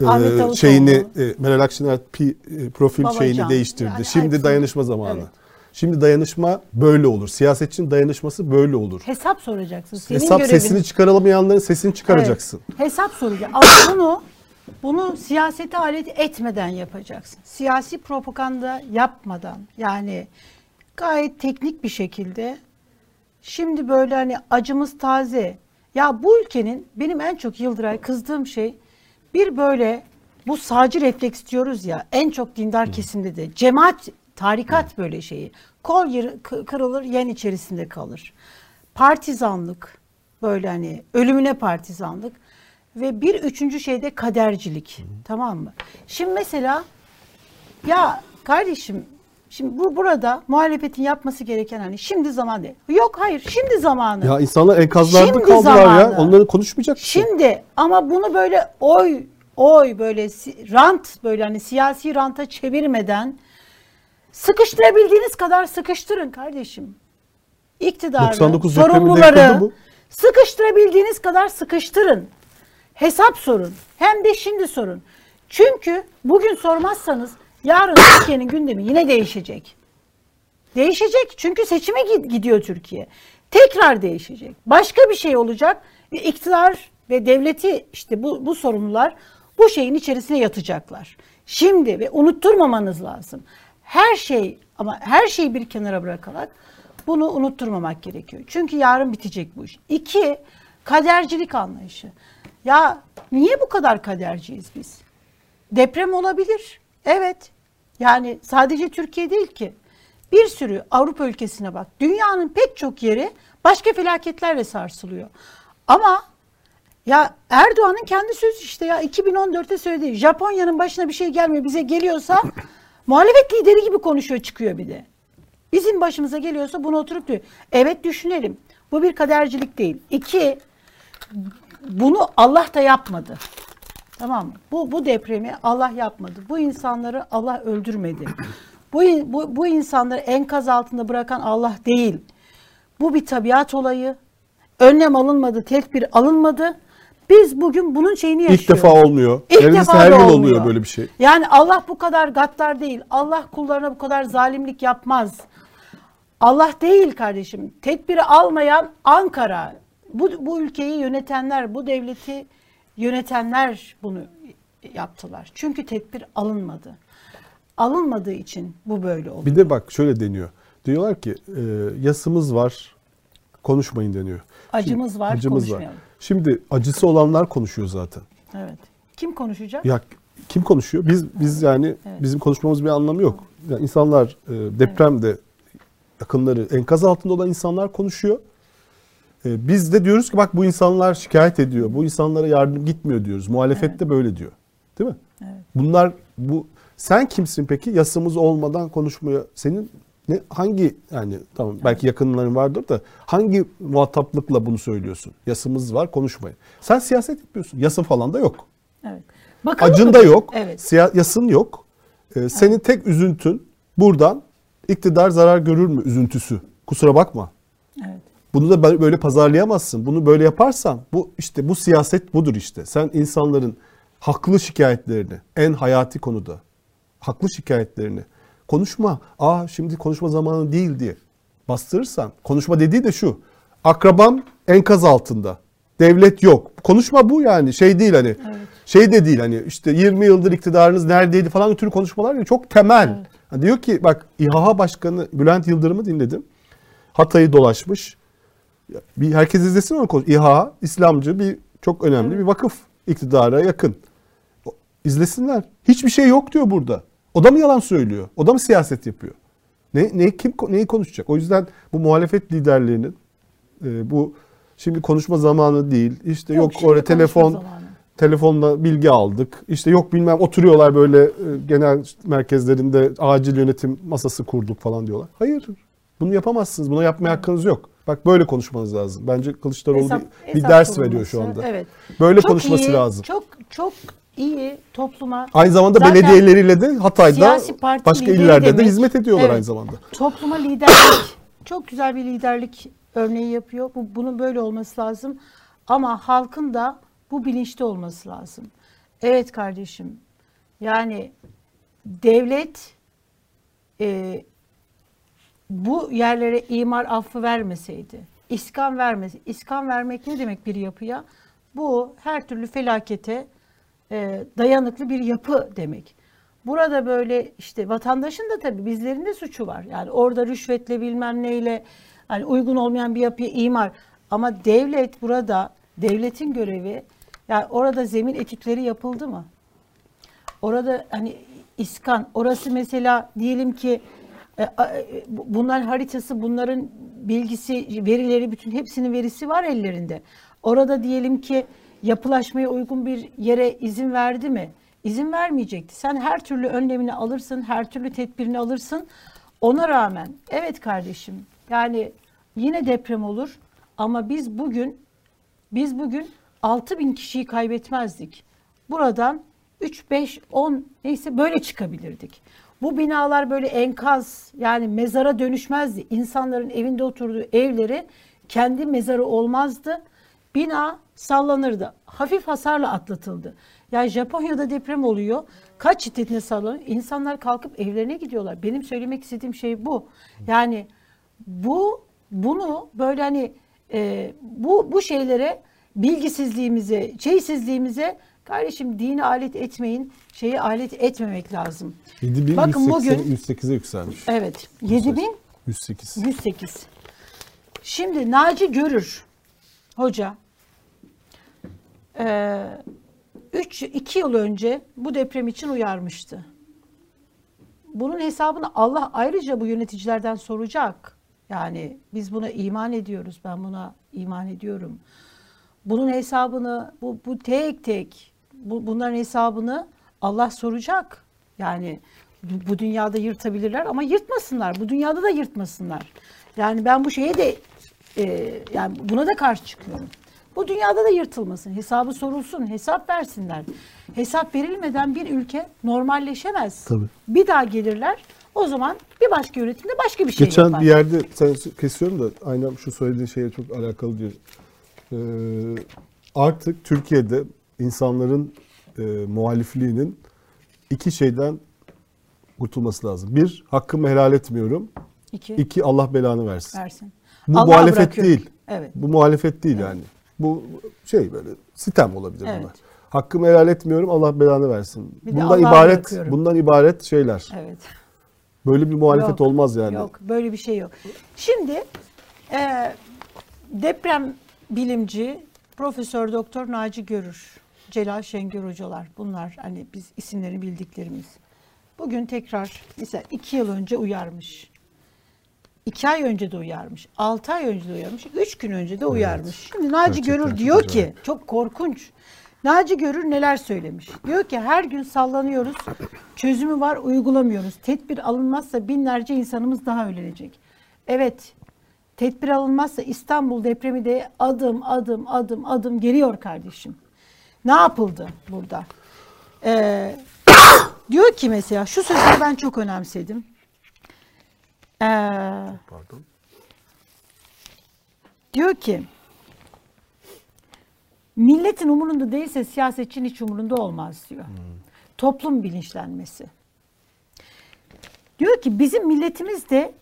Speaker 2: e, şeyini e, Meral Akşener pi- e, profil
Speaker 1: Babacan.
Speaker 2: şeyini değiştirdi.
Speaker 1: Yani
Speaker 2: Şimdi
Speaker 1: hepsi-
Speaker 2: dayanışma zamanı.
Speaker 1: Evet.
Speaker 2: Şimdi dayanışma böyle olur. Siyasetçinin dayanışması böyle olur.
Speaker 1: Hesap soracaksın. Senin
Speaker 2: Hesap
Speaker 1: görevin-
Speaker 2: sesini çıkarılamayanların sesini çıkaracaksın.
Speaker 1: Evet, hesap soracaksın. Ama bunu bunu siyasete alet etmeden yapacaksın. Siyasi propaganda yapmadan yani gayet teknik bir şekilde şimdi böyle hani acımız taze. Ya bu ülkenin benim en çok Yıldıray kızdığım şey bir böyle bu sağcı refleks diyoruz ya en çok dindar kesimde de cemaat tarikat böyle şeyi. Kol kırılır yen içerisinde kalır. Partizanlık böyle hani ölümüne partizanlık ve bir üçüncü şey de kadercilik. Tamam mı? Şimdi mesela ya kardeşim şimdi bu burada muhalefetin yapması gereken hani şimdi zaman değil. Yok hayır şimdi zamanı.
Speaker 2: Ya insanlar enkazlarda
Speaker 1: Şimdi
Speaker 2: kaldılar ya.
Speaker 1: zamanı.
Speaker 2: Onları konuşmayacak mısın?
Speaker 1: Şimdi ama bunu böyle oy oy böyle rant böyle hani siyasi ranta çevirmeden sıkıştırabildiğiniz kadar sıkıştırın kardeşim. İktidarı,
Speaker 2: 99 depreminde
Speaker 1: sorumluları sıkıştırabildiğiniz kadar sıkıştırın. Hesap sorun. Hem de şimdi sorun. Çünkü bugün sormazsanız yarın Türkiye'nin gündemi yine değişecek. Değişecek çünkü seçime gi- gidiyor Türkiye. Tekrar değişecek. Başka bir şey olacak. Ve iktidar ve devleti işte bu, bu sorumlular bu şeyin içerisine yatacaklar. Şimdi ve unutturmamanız lazım. Her şey ama her şeyi bir kenara bırakarak bunu unutturmamak gerekiyor. Çünkü yarın bitecek bu iş. İki, kadercilik anlayışı. Ya niye bu kadar kaderciyiz biz? Deprem olabilir. Evet. Yani sadece Türkiye değil ki. Bir sürü Avrupa ülkesine bak. Dünyanın pek çok yeri başka felaketlerle sarsılıyor. Ama ya Erdoğan'ın kendi sözü işte ya 2014'te söylediği Japonya'nın başına bir şey gelmiyor bize geliyorsa muhalefet lideri gibi konuşuyor çıkıyor bir de. Bizim başımıza geliyorsa bunu oturup diyor. Evet düşünelim. Bu bir kadercilik değil. İki, bunu Allah da yapmadı. Tamam mı? Bu, bu depremi Allah yapmadı. Bu insanları Allah öldürmedi. Bu, bu, bu insanları enkaz altında bırakan Allah değil. Bu bir tabiat olayı. Önlem alınmadı, tedbir alınmadı. Biz bugün bunun şeyini yaşıyoruz.
Speaker 2: İlk defa olmuyor.
Speaker 1: İlk
Speaker 2: Neredeyse
Speaker 1: defa
Speaker 2: her yıl
Speaker 1: olmuyor.
Speaker 2: oluyor böyle bir şey.
Speaker 1: Yani Allah bu kadar gaddar değil. Allah kullarına bu kadar zalimlik yapmaz. Allah değil kardeşim. Tedbiri almayan Ankara. Bu, bu ülkeyi yönetenler, bu devleti yönetenler bunu yaptılar. Çünkü tedbir alınmadı. Alınmadığı için bu böyle oldu.
Speaker 2: Bir de bak şöyle deniyor. Diyorlar ki e, yasımız var konuşmayın deniyor.
Speaker 1: Acımız
Speaker 2: Şimdi-
Speaker 1: var,
Speaker 2: acımız
Speaker 1: konuşmayalım.
Speaker 2: Şimdi acısı olanlar konuşuyor zaten.
Speaker 1: Evet. Kim konuşacak?
Speaker 2: Ya kim konuşuyor? Biz biz yani
Speaker 1: Evet.
Speaker 2: bizim konuşmamız bir anlamı yok. Yani insanlar e, depremde yakınları enkaz altında olan insanlar konuşuyor. E, biz de diyoruz ki bak bu insanlar şikayet ediyor. Bu insanlara yardım gitmiyor diyoruz. Muhalefet de böyle diyor. Değil mi? Bunlar bu sen kimsin peki? Yasımız olmadan konuşmaya senin ne hangi yani tamam belki yakınların vardır da hangi muhataplıkla bunu söylüyorsun? Yasımız var konuşmayın. Sen siyaset yapıyorsun. Yasa falan da yok.
Speaker 1: Evet. Bakalım
Speaker 2: Acın
Speaker 1: mı?
Speaker 2: da yok.
Speaker 1: Evet.
Speaker 2: siya- yasın yok. Ee, senin tek üzüntün buradan iktidar zarar görür mü üzüntüsü. Kusura bakma.
Speaker 1: Evet.
Speaker 2: Bunu da böyle- pazarlayamazsın. Bunu böyle yaparsan bu işte bu siyaset budur işte. Sen insanların haklı şikayetlerini en hayati konuda haklı şikayetlerini konuşma. Aa şimdi konuşma zamanı değil diye bastırırsan konuşma dediği de şu. Akrabam enkaz altında. Devlet yok. Konuşma bu yani. Şey değil hani. Şey de değil hani işte 20 yıldır iktidarınız neredeydi falan tür konuşmalar ya çok temel. Ha Diyor ki bak İHA Başkanı Bülent Yıldırım'ı dinledim. Hatay'ı dolaşmış. Bir herkes izlesin onu. konuş- İHA İslamcı bir çok önemli bir vakıf iktidara yakın. İzlesinler. Hiçbir şey yok diyor burada. O da mı yalan söylüyor? O da mı siyaset yapıyor? Ne, ne kim neyi konuşacak? O yüzden bu muhalefet liderlerinin e, bu şimdi konuşma zamanı değil. İşte yok,
Speaker 1: şimdi
Speaker 2: oraya telefon
Speaker 1: zamanı.
Speaker 2: telefonla bilgi aldık. İşte yok bilmem oturuyorlar böyle e, genel merkezlerinde acil yönetim masası kurduk falan diyorlar. Hayır. Bunu yapamazsınız. Bunu yapmaya hakkınız yok. Bak böyle konuşmanız lazım. Bence Kılıçdaroğlu
Speaker 1: Hesap-
Speaker 2: bir, bir
Speaker 1: hesap
Speaker 2: ders
Speaker 1: sorulması,
Speaker 2: veriyor şu anda.
Speaker 1: Evet.
Speaker 2: Böyle
Speaker 1: Çok
Speaker 2: konuşması
Speaker 1: iyi,
Speaker 2: lazım.
Speaker 1: Çok çok iyi topluma.
Speaker 2: Aynı zamanda
Speaker 1: Zaten
Speaker 2: belediyeleriyle de Hatay'da başka illerde de
Speaker 1: demek.
Speaker 2: hizmet ediyorlar
Speaker 1: Evet.
Speaker 2: aynı zamanda.
Speaker 1: Topluma liderlik çok güzel bir liderlik örneği yapıyor. Bu bunun böyle olması lazım. Ama halkın da bu bilinçte olması lazım. Evet kardeşim. Yani devlet e, bu yerlere imar affı vermeseydi, iskan vermesi, iskan vermek ne demek bir yapıya? Bu her türlü felakete e, dayanıklı bir yapı demek. Burada böyle işte vatandaşın da tabii bizlerin de suçu var. Yani orada rüşvetle bilmem neyle hani uygun olmayan bir yapıya imar. Ama devlet burada devletin görevi yani orada zemin etütleri yapıldı mı? Orada hani iskan orası mesela diyelim ki bunların haritası bunların bilgisi verileri bütün hepsinin verisi var ellerinde. Orada diyelim ki yapılaşmaya uygun bir yere izin verdi mi? İzin vermeyecekti. Sen her türlü önlemini alırsın, her türlü tedbirini alırsın. Ona rağmen evet kardeşim yani yine deprem olur ama biz bugün biz bugün 6 bin kişiyi kaybetmezdik. Buradan 3, 5, 10 neyse böyle çıkabilirdik. Bu binalar böyle enkaz yani mezara dönüşmezdi. İnsanların evinde oturduğu evleri kendi mezarı olmazdı. Bina sallanırdı. Hafif hasarla atlatıldı. Yani Japonya'da deprem oluyor. Kaç şiddetine sallanıyor? İnsanlar kalkıp evlerine gidiyorlar. Benim söylemek istediğim şey bu. Yani bu bunu böyle hani e, bu bu şeylere bilgisizliğimize, şeysizliğimize kardeşim dini alet etmeyin, şeyi alet etmemek lazım.
Speaker 2: 7180
Speaker 1: Bakın bugün
Speaker 2: 108'e yükselmiş.
Speaker 1: evet 7000
Speaker 2: 108.
Speaker 1: 108. Şimdi Naci Görür hoca 3 2 yıl önce bu deprem için uyarmıştı. Bunun hesabını Allah ayrıca bu yöneticilerden soracak. Yani biz buna iman ediyoruz. Ben buna iman ediyorum. Bunun hesabını bu, bu tek tek bu, bunların hesabını Allah soracak. Yani bu, bu dünyada yırtabilirler ama yırtmasınlar. Bu dünyada da yırtmasınlar. Yani ben bu şeye de e, yani buna da karşı çıkıyorum. Bu dünyada da yırtılmasın. Hesabı sorulsun. Hesap versinler. Hesap verilmeden bir ülke normalleşemez.
Speaker 2: Tabii.
Speaker 1: Bir daha gelirler. O zaman bir başka yönetimde başka bir şey
Speaker 2: Geçen
Speaker 1: yapar.
Speaker 2: bir yerde sen kesiyorum da aynen şu söylediğin şeye çok alakalı diyor. Ee, artık Türkiye'de insanların e, muhalifliğinin iki şeyden kurtulması lazım. Bir, hakkımı helal etmiyorum.
Speaker 1: İki.
Speaker 2: İki, Allah belanı versin.
Speaker 1: Versin.
Speaker 2: Bu
Speaker 1: Allah'a
Speaker 2: muhalefet
Speaker 1: bırakıyorum.
Speaker 2: değil.
Speaker 1: Evet.
Speaker 2: Bu muhalefet değil yani. Bu şey böyle sitem olabilir
Speaker 1: Evet.
Speaker 2: bunlar. Hakkımı helal etmiyorum. Allah belanı versin.
Speaker 1: Bir
Speaker 2: bundan ibaret
Speaker 1: bırakıyorum.
Speaker 2: bundan ibaret şeyler.
Speaker 1: Evet.
Speaker 2: Böyle bir muhalefet
Speaker 1: Yok,
Speaker 2: olmaz yani.
Speaker 1: Yok böyle bir şey yok. Şimdi e, deprem bilimci Profesör Doktor Naci Görür, Celal Şengör hocalar bunlar hani biz isimlerini bildiklerimiz. Bugün tekrar mesela iki yıl önce uyarmış. iki ay önce de uyarmış. Altı ay önce de uyarmış. Üç gün önce de uyarmış. Şimdi Naci
Speaker 2: Gerçekten
Speaker 1: Görür diyor
Speaker 2: acayip.
Speaker 1: ki çok korkunç. Naci Görür neler söylemiş? Diyor ki her gün sallanıyoruz. Çözümü var uygulamıyoruz. Tedbir alınmazsa binlerce insanımız daha ölecek. Evet. Tedbir alınmazsa İstanbul depremi de adım adım adım adım geliyor kardeşim. Ne yapıldı burada? Ee, diyor ki mesela şu sözü ben çok önemsedim. Ee, diyor ki milletin umurunda değilse siyasetçinin hiç umurunda olmaz diyor. Toplum bilinçlenmesi. Diyor ki bizim milletimiz de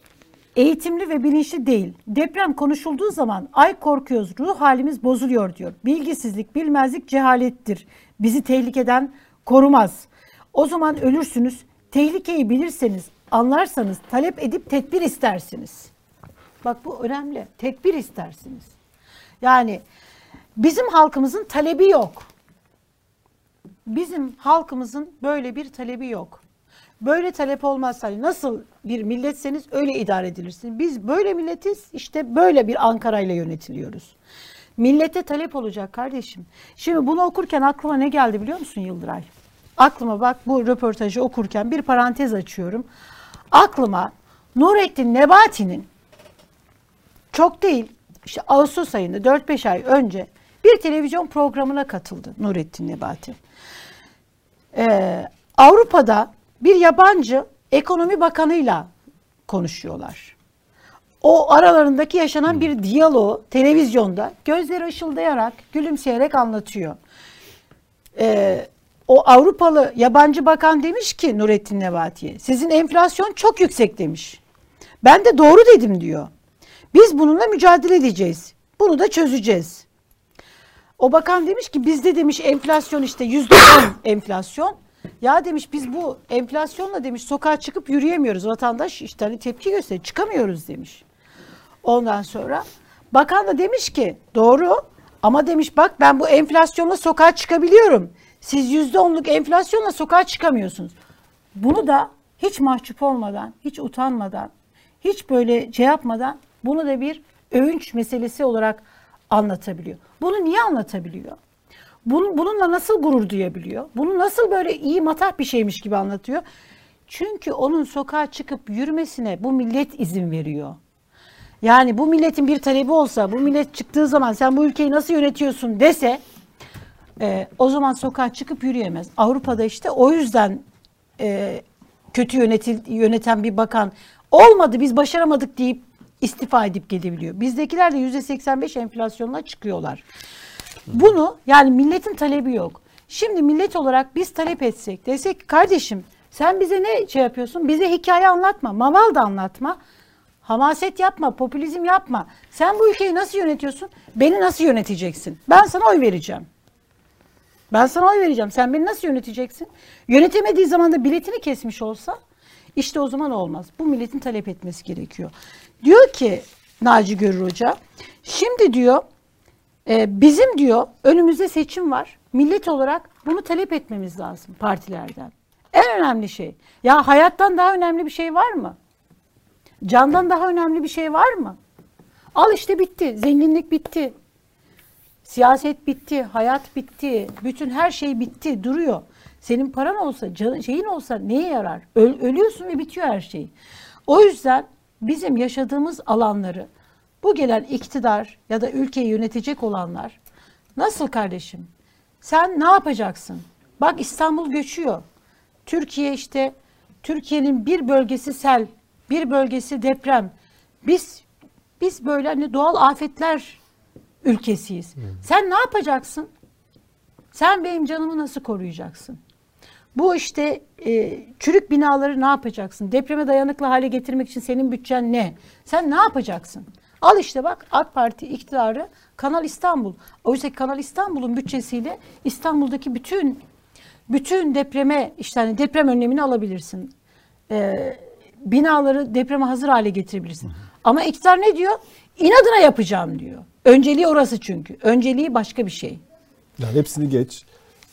Speaker 1: eğitimli ve bilinçli değil. Deprem konuşulduğu zaman ay korkuyoruz, ruh halimiz bozuluyor diyor. Bilgisizlik, bilmezlik cehalettir. Bizi tehlikeden korumaz. O zaman ölürsünüz. Tehlikeyi bilirseniz, anlarsanız talep edip tedbir istersiniz. Bak bu önemli. Tedbir istersiniz. Yani bizim halkımızın talebi yok. Bizim halkımızın böyle bir talebi yok. Böyle talep olmaz. Hani nasıl bir milletseniz öyle idare edilirsin. Biz böyle milletiz işte böyle bir Ankara ile yönetiliyoruz. Millete talep olacak kardeşim. Şimdi bunu okurken aklıma ne geldi biliyor musun Yıldıray? Aklıma bak bu röportajı okurken bir parantez açıyorum. Aklıma Nurettin Nebati'nin çok değil işte Ağustos ayında 4-5 ay önce bir televizyon programına katıldı Nurettin Nebati. Ee, Avrupa'da bir yabancı ekonomi bakanıyla konuşuyorlar. O aralarındaki yaşanan bir diyaloğu televizyonda gözleri ışıldayarak, gülümseyerek anlatıyor. Ee, o Avrupalı yabancı bakan demiş ki Nurettin Nebati'ye, sizin enflasyon çok yüksek demiş. Ben de doğru dedim diyor. Biz bununla mücadele edeceğiz. Bunu da çözeceğiz. O bakan demiş ki bizde demiş enflasyon işte yüzde on enflasyon. Ya demiş biz bu enflasyonla demiş sokağa çıkıp yürüyemiyoruz. Vatandaş işte hani tepki gösteriyor. Çıkamıyoruz demiş. Ondan sonra bakan da demiş ki doğru ama demiş bak ben bu enflasyonla sokağa çıkabiliyorum. Siz yüzde onluk enflasyonla sokağa çıkamıyorsunuz. Bunu da hiç mahcup olmadan, hiç utanmadan, hiç böyle şey yapmadan bunu da bir övünç meselesi olarak anlatabiliyor. Bunu niye anlatabiliyor? Bunu, bununla nasıl gurur duyabiliyor? Bunu nasıl böyle iyi matah bir şeymiş gibi anlatıyor? Çünkü onun sokağa çıkıp yürümesine bu millet izin veriyor. Yani bu milletin bir talebi olsa, bu millet çıktığı zaman sen bu ülkeyi nasıl yönetiyorsun dese e, o zaman sokağa çıkıp yürüyemez. Avrupa'da işte o yüzden e, kötü yönetil, yöneten bir bakan olmadı biz başaramadık deyip istifa edip gidebiliyor. Bizdekiler de %85 enflasyonla çıkıyorlar. Bunu yani milletin talebi yok. Şimdi millet olarak biz talep etsek desek kardeşim sen bize ne şey yapıyorsun? Bize hikaye anlatma, maval da anlatma. Hamaset yapma, popülizm yapma. Sen bu ülkeyi nasıl yönetiyorsun? Beni nasıl yöneteceksin? Ben sana oy vereceğim. Ben sana oy vereceğim. Sen beni nasıl yöneteceksin? Yönetemediği zaman da biletini kesmiş olsa işte o zaman olmaz. Bu milletin talep etmesi gerekiyor. Diyor ki Naci Görür Hoca, şimdi diyor e, bizim diyor önümüzde seçim var. Millet olarak bunu talep etmemiz lazım partilerden. En önemli şey. Ya hayattan daha önemli bir şey var mı? Candan daha önemli bir şey var mı? Al işte bitti. Zenginlik bitti. Siyaset bitti. Hayat bitti. Bütün her şey bitti. Duruyor. Senin paran olsa, canın, şeyin olsa neye yarar? Öl, ölüyorsun ve bitiyor her şey. O yüzden bizim yaşadığımız alanları bu gelen iktidar ya da ülkeyi yönetecek olanlar nasıl kardeşim? Sen ne yapacaksın? Bak İstanbul göçüyor. Türkiye işte Türkiye'nin bir bölgesi sel, bir bölgesi deprem. Biz biz böyle hani doğal afetler ülkesiyiz. Sen ne yapacaksın? Sen benim canımı nasıl koruyacaksın? Bu işte e, çürük binaları ne yapacaksın? Depreme dayanıklı hale getirmek için senin bütçen ne? Sen ne yapacaksın? Al işte bak AK Parti iktidarı Kanal İstanbul. Oysa Kanal İstanbul'un bütçesiyle İstanbul'daki bütün bütün depreme işte hani deprem önlemini alabilirsin. Ee, binaları depreme hazır hale getirebilirsin. Ama iktidar ne diyor? İnadına yapacağım diyor. Önceliği orası çünkü. Önceliği başka bir şey.
Speaker 2: Yani hepsini geç.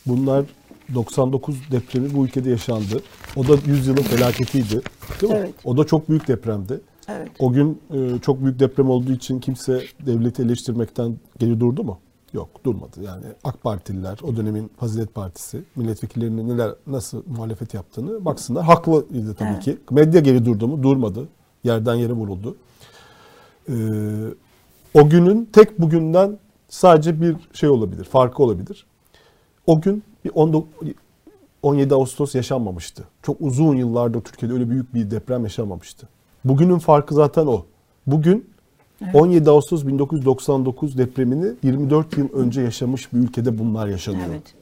Speaker 2: Bunlar 99 depremi bu ülkede yaşandı. O da 100 yılın felaketiydi. Değil mi?
Speaker 1: Evet.
Speaker 2: O da çok büyük depremdi.
Speaker 1: Evet.
Speaker 2: O gün e, çok büyük deprem olduğu için kimse devleti eleştirmekten geri durdu mu? Yok durmadı. Yani AK Partililer, o dönemin Fazilet Partisi, milletvekillerinin neler nasıl muhalefet yaptığını baksınlar. Haklıydı tabii
Speaker 1: Evet.
Speaker 2: ki. Medya geri durdu mu? Durmadı. Yerden yere vuruldu. Ee, o günün tek bugünden sadece bir şey olabilir, farkı olabilir. O gün bir 19 17 Ağustos yaşanmamıştı. Çok uzun yıllardır Türkiye'de öyle büyük bir deprem yaşanmamıştı. Bugünün farkı zaten o. Bugün 17 Ağustos 1999 depremini 24 yıl önce yaşamış bir ülkede bunlar yaşanıyor.
Speaker 1: Evet.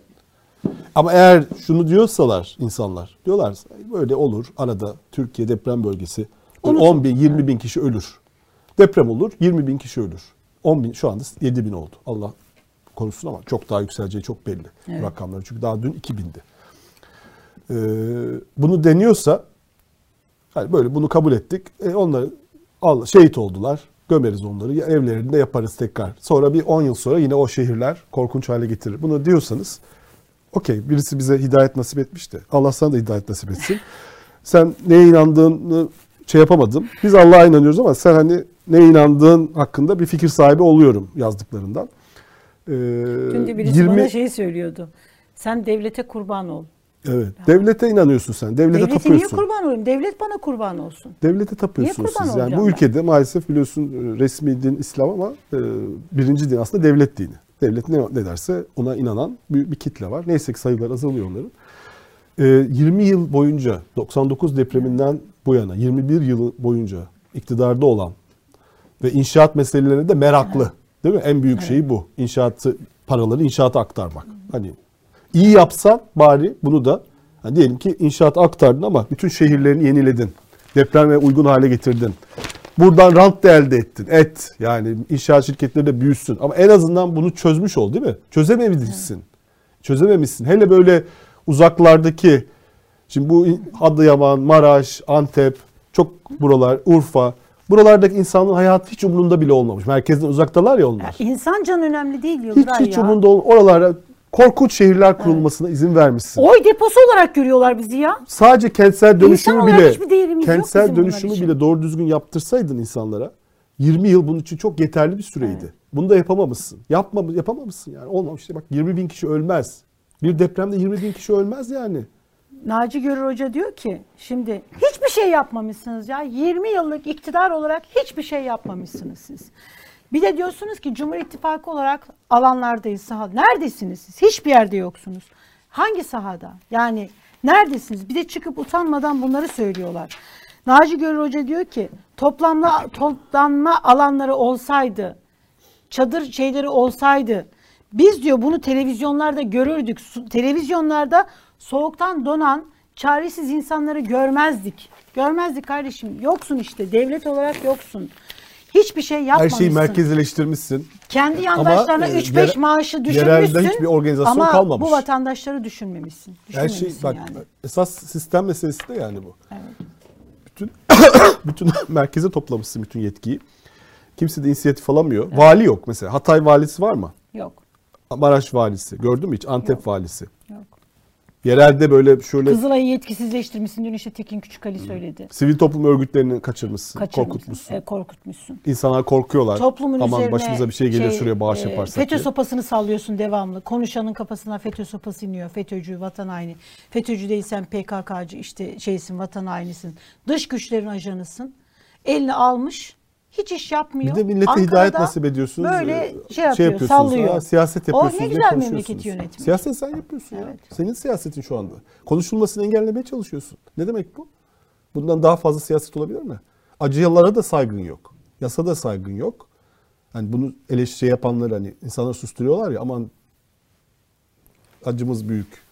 Speaker 2: Ama eğer şunu diyorsalar insanlar, diyorlar böyle olur arada Türkiye deprem bölgesi böyle
Speaker 1: Unutun.
Speaker 2: 10 bin 20 bin kişi ölür. Deprem olur 20 bin kişi ölür. 10 bin şu anda 7 bin oldu. Allah korusun ama çok daha yükseleceği çok belli
Speaker 1: Evet.
Speaker 2: rakamları. Çünkü daha dün 2000'di. Ee, bunu deniyorsa hani böyle bunu kabul ettik. E, onları al, şehit oldular. Gömeriz onları. Ya Evlerinde yaparız tekrar. Sonra bir 10 yıl sonra yine o şehirler korkunç hale getirir. Bunu diyorsanız okey birisi bize hidayet nasip etmişti. Allah sana da hidayet nasip etsin. Sen neye inandığını şey yapamadım. Biz Allah'a inanıyoruz ama sen hani neye inandığın hakkında bir fikir sahibi oluyorum yazdıklarından. Ee,
Speaker 1: Dün de birisi bana şey söylüyordu. Sen devlete kurban ol.
Speaker 2: Evet. Devlete inanıyorsun sen. Devlete
Speaker 1: Devlete niye
Speaker 2: tapıyorsun.
Speaker 1: kurban olayım? Devlet bana kurban olsun.
Speaker 2: Devlete tapıyorsunuz
Speaker 1: kurban
Speaker 2: siz. Yani
Speaker 1: olacağım
Speaker 2: bu
Speaker 1: ben?
Speaker 2: ülkede maalesef biliyorsun e, resmi din İslam ama e, birinci din aslında devlet dini. Devlet ne, ne derse ona inanan bir, bir kitle var. Neyse ki sayılar azalıyor onların. E, 20 yıl boyunca 99 depreminden bu yana 21 yıl boyunca iktidarda olan ve inşaat meselelerine de meraklı. Değil mi? En büyük şeyi bu. İnşaatı paraları inşaata aktarmak. Hani iyi yapsan bari bunu da hani diyelim ki inşaata aktardın ama bütün şehirlerini yeniledin. Depreme uygun hale getirdin. Buradan rant da elde ettin. Et. Yani inşaat şirketleri de büyüsün. Ama en azından bunu çözmüş ol değil mi? Çözememişsin. Çözememişsin. Hele böyle uzaklardaki şimdi bu Adıyaman, Maraş, Antep, çok buralar, Urfa. Buralardaki insanın hayatı hiç umurunda bile olmamış. Merkezden uzaktalar ya onlar.
Speaker 1: İnsan can önemli değil Yıldıray
Speaker 2: Hiç hiç
Speaker 1: ya.
Speaker 2: umurunda ol. Oralara korkunç şehirler kurulmasına izin vermişsin.
Speaker 1: Oy deposu olarak görüyorlar bizi ya.
Speaker 2: Sadece kentsel dönüşümü
Speaker 1: olarak
Speaker 2: bile
Speaker 1: değerimiz yok
Speaker 2: kentsel
Speaker 1: bizim bunlar
Speaker 2: dönüşümü
Speaker 1: için.
Speaker 2: bile doğru düzgün yaptırsaydın insanlara 20 yıl bunun için çok yeterli bir süreydi. Bunu da yapamamışsın. Yapma, yapamamışsın yani. Olmamış. İşte bak 20 bin kişi ölmez. Bir depremde 20 bin kişi ölmez yani.
Speaker 1: Naci Görür Hoca diyor ki şimdi hiçbir şey yapmamışsınız ya. 20 yıllık iktidar olarak hiçbir şey yapmamışsınız siz. Bir de diyorsunuz ki Cumhur İttifakı olarak alanlardayız sahada. Neredesiniz siz? Hiçbir yerde yoksunuz. Hangi sahada? Yani neredesiniz? Bir de çıkıp utanmadan bunları söylüyorlar. Naci Görür Hoca diyor ki toplamla toplanma alanları olsaydı, çadır şeyleri olsaydı biz diyor bunu televizyonlarda görürdük. Televizyonlarda soğuktan donan çaresiz insanları görmezdik. Görmezdik kardeşim. Yoksun işte. Devlet olarak yoksun. Hiçbir şey
Speaker 2: Her
Speaker 1: yapmamışsın.
Speaker 2: şeyi merkezileştirmişsin.
Speaker 1: Kendi
Speaker 2: Ama,
Speaker 1: yandaşlarına
Speaker 2: e,
Speaker 1: 3-5
Speaker 2: yere-
Speaker 1: maaşı
Speaker 2: yerelde
Speaker 1: düşürmüşsün.
Speaker 2: hiçbir organizasyon
Speaker 1: ama
Speaker 2: kalmamış.
Speaker 1: bu vatandaşları düşünmemişsin.
Speaker 2: Her şey
Speaker 1: Düşünmemişsin
Speaker 2: bak
Speaker 1: yani.
Speaker 2: esas sistem meselesi de yani bu.
Speaker 1: Evet.
Speaker 2: Bütün bütün merkeze toplamışsın bütün yetkiyi. Kimse de inisiyatif alamıyor. Vali yok mesela. Hatay valisi var mı?
Speaker 1: Yok.
Speaker 2: Maraş valisi. Gördün mü hiç? Antep valisi.
Speaker 1: Yok.
Speaker 2: Yerelde böyle şöyle
Speaker 1: Kızılay'ı yetkisizleştirmişsin. Dün işte Tekin Küçükali söyledi.
Speaker 2: sivil toplum örgütlerini kaçırmışsın,
Speaker 1: Kaçırmışsın.
Speaker 2: korkutmuşsun.
Speaker 1: E, korkutmuşsun.
Speaker 2: İnsanlar korkuyorlar.
Speaker 1: Toplumun
Speaker 2: Aman
Speaker 1: üzerine
Speaker 2: başımıza bir şey gelir şuraya bağış
Speaker 1: e,
Speaker 2: yaparsak
Speaker 1: FETÖ
Speaker 2: diye.
Speaker 1: sopasını sallıyorsun devamlı. Konuşanın kafasına FETÖ sopası iniyor. FETÖ'cü, vatan haini. FETÖ'cü değilsen PKK'cı işte şeysin, vatan hainisin. Dış güçlerin ajanısın. Elini almış. Hiç iş yapmıyor.
Speaker 2: Bir de millete
Speaker 1: Ankara'da
Speaker 2: hidayet nasip ediyorsunuz.
Speaker 1: Böyle
Speaker 2: Ee,
Speaker 1: şey yapıyor,
Speaker 2: yapıyorsunuz,
Speaker 1: sallıyor.
Speaker 2: ha, siyaset yapıyorsunuz.
Speaker 1: O ne güzel memleketi yönetmek.
Speaker 2: Siyaset sen yapıyorsun ya. Senin siyasetin şu anda. Konuşulmasını engellemeye çalışıyorsun. Ne demek bu? Bundan daha fazla siyaset olabilir mi? Acıyalara da saygın yok. Yasa da saygın yok. Hani bunu eleştiri yapanları hani insanlar susturuyorlar ya aman acımız büyük.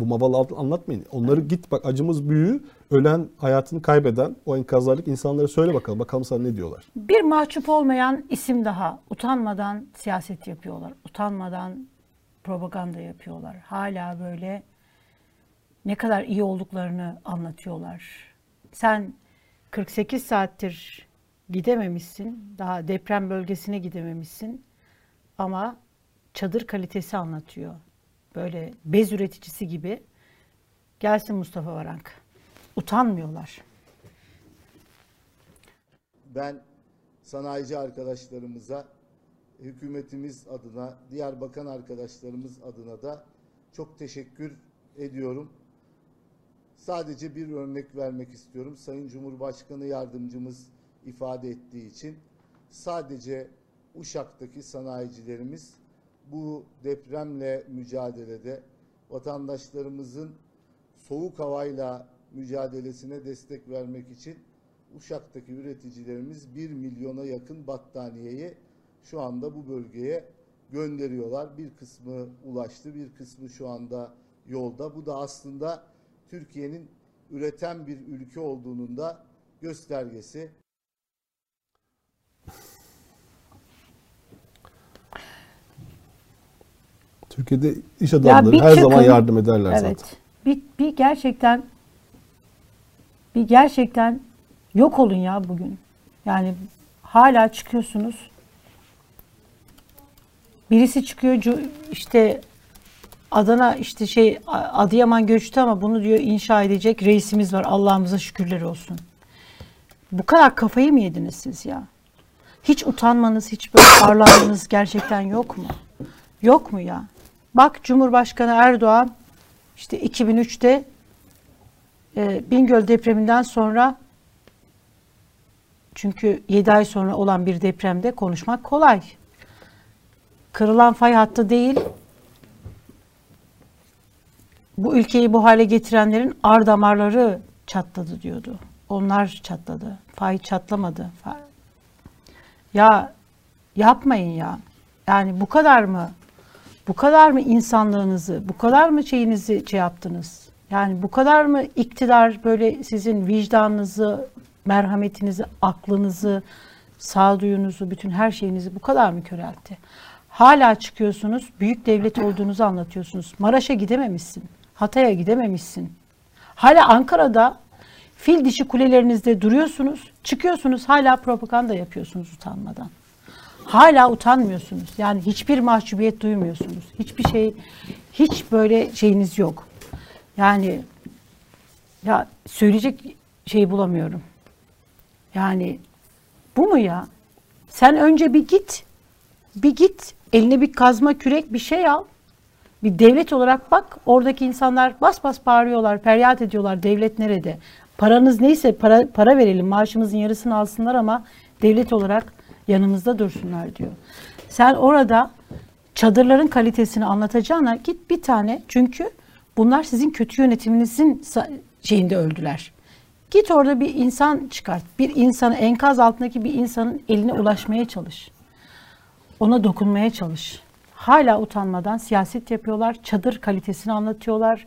Speaker 2: Bu mavalı anlatmayın. Onları git bak acımız büyüğü ölen hayatını kaybeden o enkazlardaki insanlara söyle bakalım. Bakalım sana ne diyorlar.
Speaker 1: Bir mahcup olmayan isim daha. Utanmadan siyaset yapıyorlar. Utanmadan propaganda yapıyorlar. Hala böyle ne kadar iyi olduklarını anlatıyorlar. Sen 48 saattir gidememişsin. Daha deprem bölgesine gidememişsin. Ama çadır kalitesi anlatıyor. Böyle bez üreticisi gibi. Gelsin Mustafa Varank. Utanmıyorlar.
Speaker 13: Ben sanayici arkadaşlarımıza, hükümetimiz adına, diğer bakan arkadaşlarımız adına da çok teşekkür ediyorum. Sadece bir örnek vermek istiyorum. Sayın Cumhurbaşkanı yardımcımız ifade ettiği için sadece Uşak'taki sanayicilerimiz bu depremle mücadelede vatandaşlarımızın soğuk havayla mücadelesine destek vermek için Uşak'taki üreticilerimiz 1 milyona yakın battaniyeyi şu anda bu bölgeye gönderiyorlar. Bir kısmı ulaştı, bir kısmı şu anda yolda. Bu da aslında Türkiye'nin üreten bir ülke olduğunun da göstergesi.
Speaker 2: Türkiye'de iş adamları her zaman
Speaker 1: çıkın.
Speaker 2: yardım ederler
Speaker 1: evet.
Speaker 2: zaten.
Speaker 1: Bir, bir gerçekten bir gerçekten yok olun ya bugün. Yani hala çıkıyorsunuz. Birisi çıkıyor işte Adana işte şey Adıyaman göçtü ama bunu diyor inşa edecek reisimiz var. Allah'ımıza şükürler olsun. Bu kadar kafayı mı yediniz siz ya? Hiç utanmanız, hiç böyle arlanmanız gerçekten yok mu? Yok mu ya? Bak Cumhurbaşkanı Erdoğan işte 2003'te e, Bingöl depreminden sonra çünkü 7 ay sonra olan bir depremde konuşmak kolay. Kırılan fay hattı değil, bu ülkeyi bu hale getirenlerin ar damarları çatladı diyordu. Onlar çatladı. Fay çatlamadı. Ya yapmayın ya. Yani bu kadar mı? Bu kadar mı insanlığınızı, bu kadar mı şeyinizi şey yaptınız? Yani bu kadar mı iktidar böyle sizin vicdanınızı, merhametinizi, aklınızı, sağduyunuzu, bütün her şeyinizi bu kadar mı köreltti? Hala çıkıyorsunuz, büyük devlet olduğunuzu anlatıyorsunuz. Maraş'a gidememişsin, Hatay'a gidememişsin. Hala Ankara'da fil dişi kulelerinizde duruyorsunuz, çıkıyorsunuz hala propaganda yapıyorsunuz utanmadan. Hala utanmıyorsunuz. Yani hiçbir mahcubiyet duymuyorsunuz. Hiçbir şey, hiç böyle şeyiniz yok. Yani ya söyleyecek şey bulamıyorum. Yani bu mu ya? Sen önce bir git. Bir git. Eline bir kazma kürek bir şey al. Bir devlet olarak bak. Oradaki insanlar bas bas bağırıyorlar, feryat ediyorlar. Devlet nerede? Paranız neyse para, para verelim. Maaşımızın yarısını alsınlar ama devlet olarak yanımızda dursunlar diyor. Sen orada çadırların kalitesini anlatacağına git bir tane çünkü bunlar sizin kötü yönetiminizin şeyinde öldüler. Git orada bir insan çıkart. Bir insanı enkaz altındaki bir insanın eline ulaşmaya çalış. Ona dokunmaya çalış. Hala utanmadan siyaset yapıyorlar. Çadır kalitesini anlatıyorlar.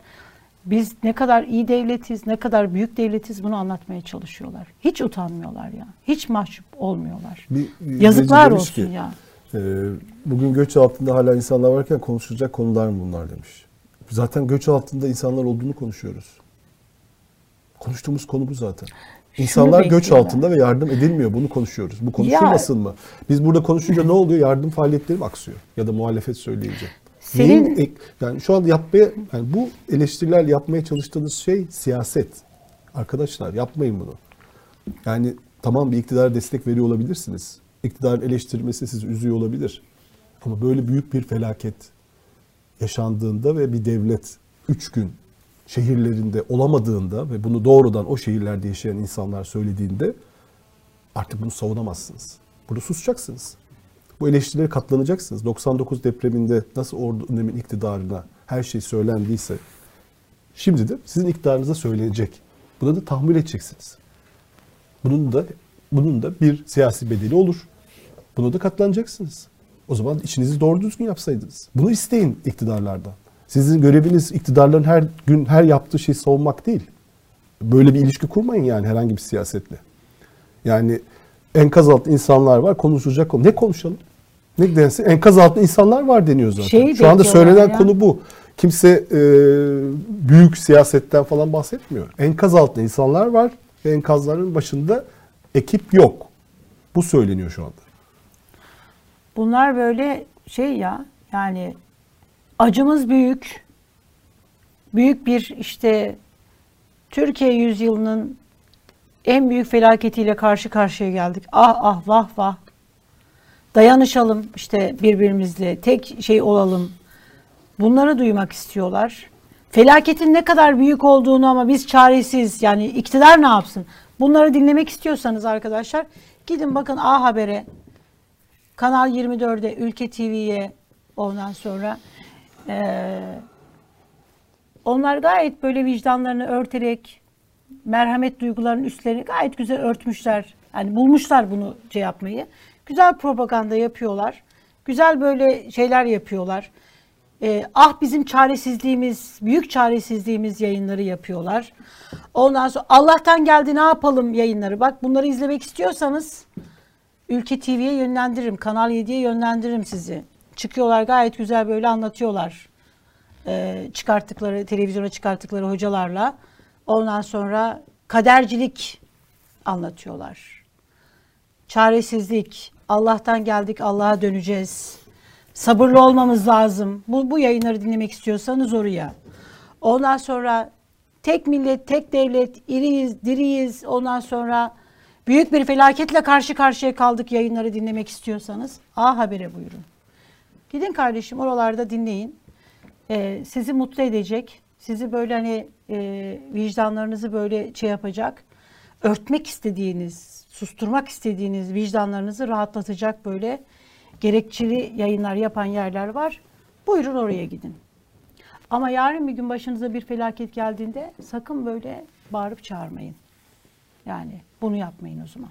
Speaker 1: Biz ne kadar iyi devletiz, ne kadar büyük devletiz bunu anlatmaya çalışıyorlar. Hiç utanmıyorlar ya. Hiç mahcup olmuyorlar. Bir, Yazıklar olsun ki, ya.
Speaker 2: E, bugün göç altında hala insanlar varken konuşulacak konular mı bunlar demiş. Zaten göç altında insanlar olduğunu konuşuyoruz. Konuştuğumuz konu bu zaten. İnsanlar göç altında ve yardım edilmiyor. Bunu konuşuyoruz. Bu konuşulmasın ya, mı? Biz burada konuşunca ne oluyor? Yardım faaliyetleri mi aksıyor? Ya da muhalefet söyleyince. Senin Neyin, yani şu an yapmaya yani bu eleştiriler yapmaya çalıştığınız şey siyaset. Arkadaşlar yapmayın bunu. Yani tamam bir iktidar destek veriyor olabilirsiniz. İktidar eleştirmesi sizi üzüyor olabilir. Ama böyle büyük bir felaket yaşandığında ve bir devlet üç gün şehirlerinde olamadığında ve bunu doğrudan o şehirlerde yaşayan insanlar söylediğinde artık bunu savunamazsınız. Burada susacaksınız. Bu eleştirilere katlanacaksınız. 99 depreminde nasıl o dönemin iktidarına her şey söylendiyse şimdi de sizin iktidarınıza söylenecek. Buna da tahammül edeceksiniz. Bunun da bunun da bir siyasi bedeli olur. Buna da katlanacaksınız. O zaman işinizi doğru düzgün yapsaydınız. Bunu isteyin iktidarlardan. Sizin göreviniz iktidarların her gün her yaptığı şeyi savunmak değil. Böyle bir ilişki kurmayın yani herhangi bir siyasetle. Yani enkaz altı insanlar var konuşacak konu. Ne konuşalım? Ne dense enkaz altında insanlar var deniyor zaten. Şeyi Şu anda söylenen ya. konu bu. Kimse e, büyük siyasetten falan bahsetmiyor. Enkaz altında insanlar var ve enkazların başında ekip yok. Bu söyleniyor şu anda.
Speaker 1: Bunlar böyle şey ya yani acımız büyük. Büyük bir işte Türkiye yüzyılının en büyük felaketiyle karşı karşıya geldik. Ah ah vah vah. Dayanışalım işte birbirimizle. Tek şey olalım. Bunları duymak istiyorlar. Felaketin ne kadar büyük olduğunu ama biz çaresiz. Yani iktidar ne yapsın? Bunları dinlemek istiyorsanız arkadaşlar gidin bakın A Haber'e, Kanal 24'e, Ülke TV'ye ondan sonra ee, onlar gayet böyle vicdanlarını örterek merhamet duygularının üstlerini gayet güzel örtmüşler. Yani bulmuşlar bunu şey yapmayı. Güzel propaganda yapıyorlar. Güzel böyle şeyler yapıyorlar. Ee, ah bizim çaresizliğimiz, büyük çaresizliğimiz yayınları yapıyorlar. Ondan sonra Allah'tan geldi ne yapalım yayınları. Bak bunları izlemek istiyorsanız Ülke TV'ye yönlendiririm. Kanal 7'ye yönlendiririm sizi. Çıkıyorlar gayet güzel böyle anlatıyorlar. Ee, çıkarttıkları, televizyona çıkarttıkları hocalarla. Ondan sonra kadercilik anlatıyorlar. Çaresizlik, Allah'tan geldik Allah'a döneceğiz. Sabırlı olmamız lazım. Bu, bu yayınları dinlemek istiyorsanız oraya. Ondan sonra tek millet, tek devlet, iriyiz, diriyiz. Ondan sonra büyük bir felaketle karşı karşıya kaldık yayınları dinlemek istiyorsanız A Haber'e buyurun. Gidin kardeşim oralarda dinleyin. Ee, sizi mutlu edecek. Sizi böyle hani e, vicdanlarınızı böyle şey yapacak. Örtmek istediğiniz, susturmak istediğiniz vicdanlarınızı rahatlatacak böyle gerekçeli yayınlar yapan yerler var. Buyurun oraya gidin. Ama yarın bir gün başınıza bir felaket geldiğinde sakın böyle bağırıp çağırmayın. Yani bunu yapmayın o zaman.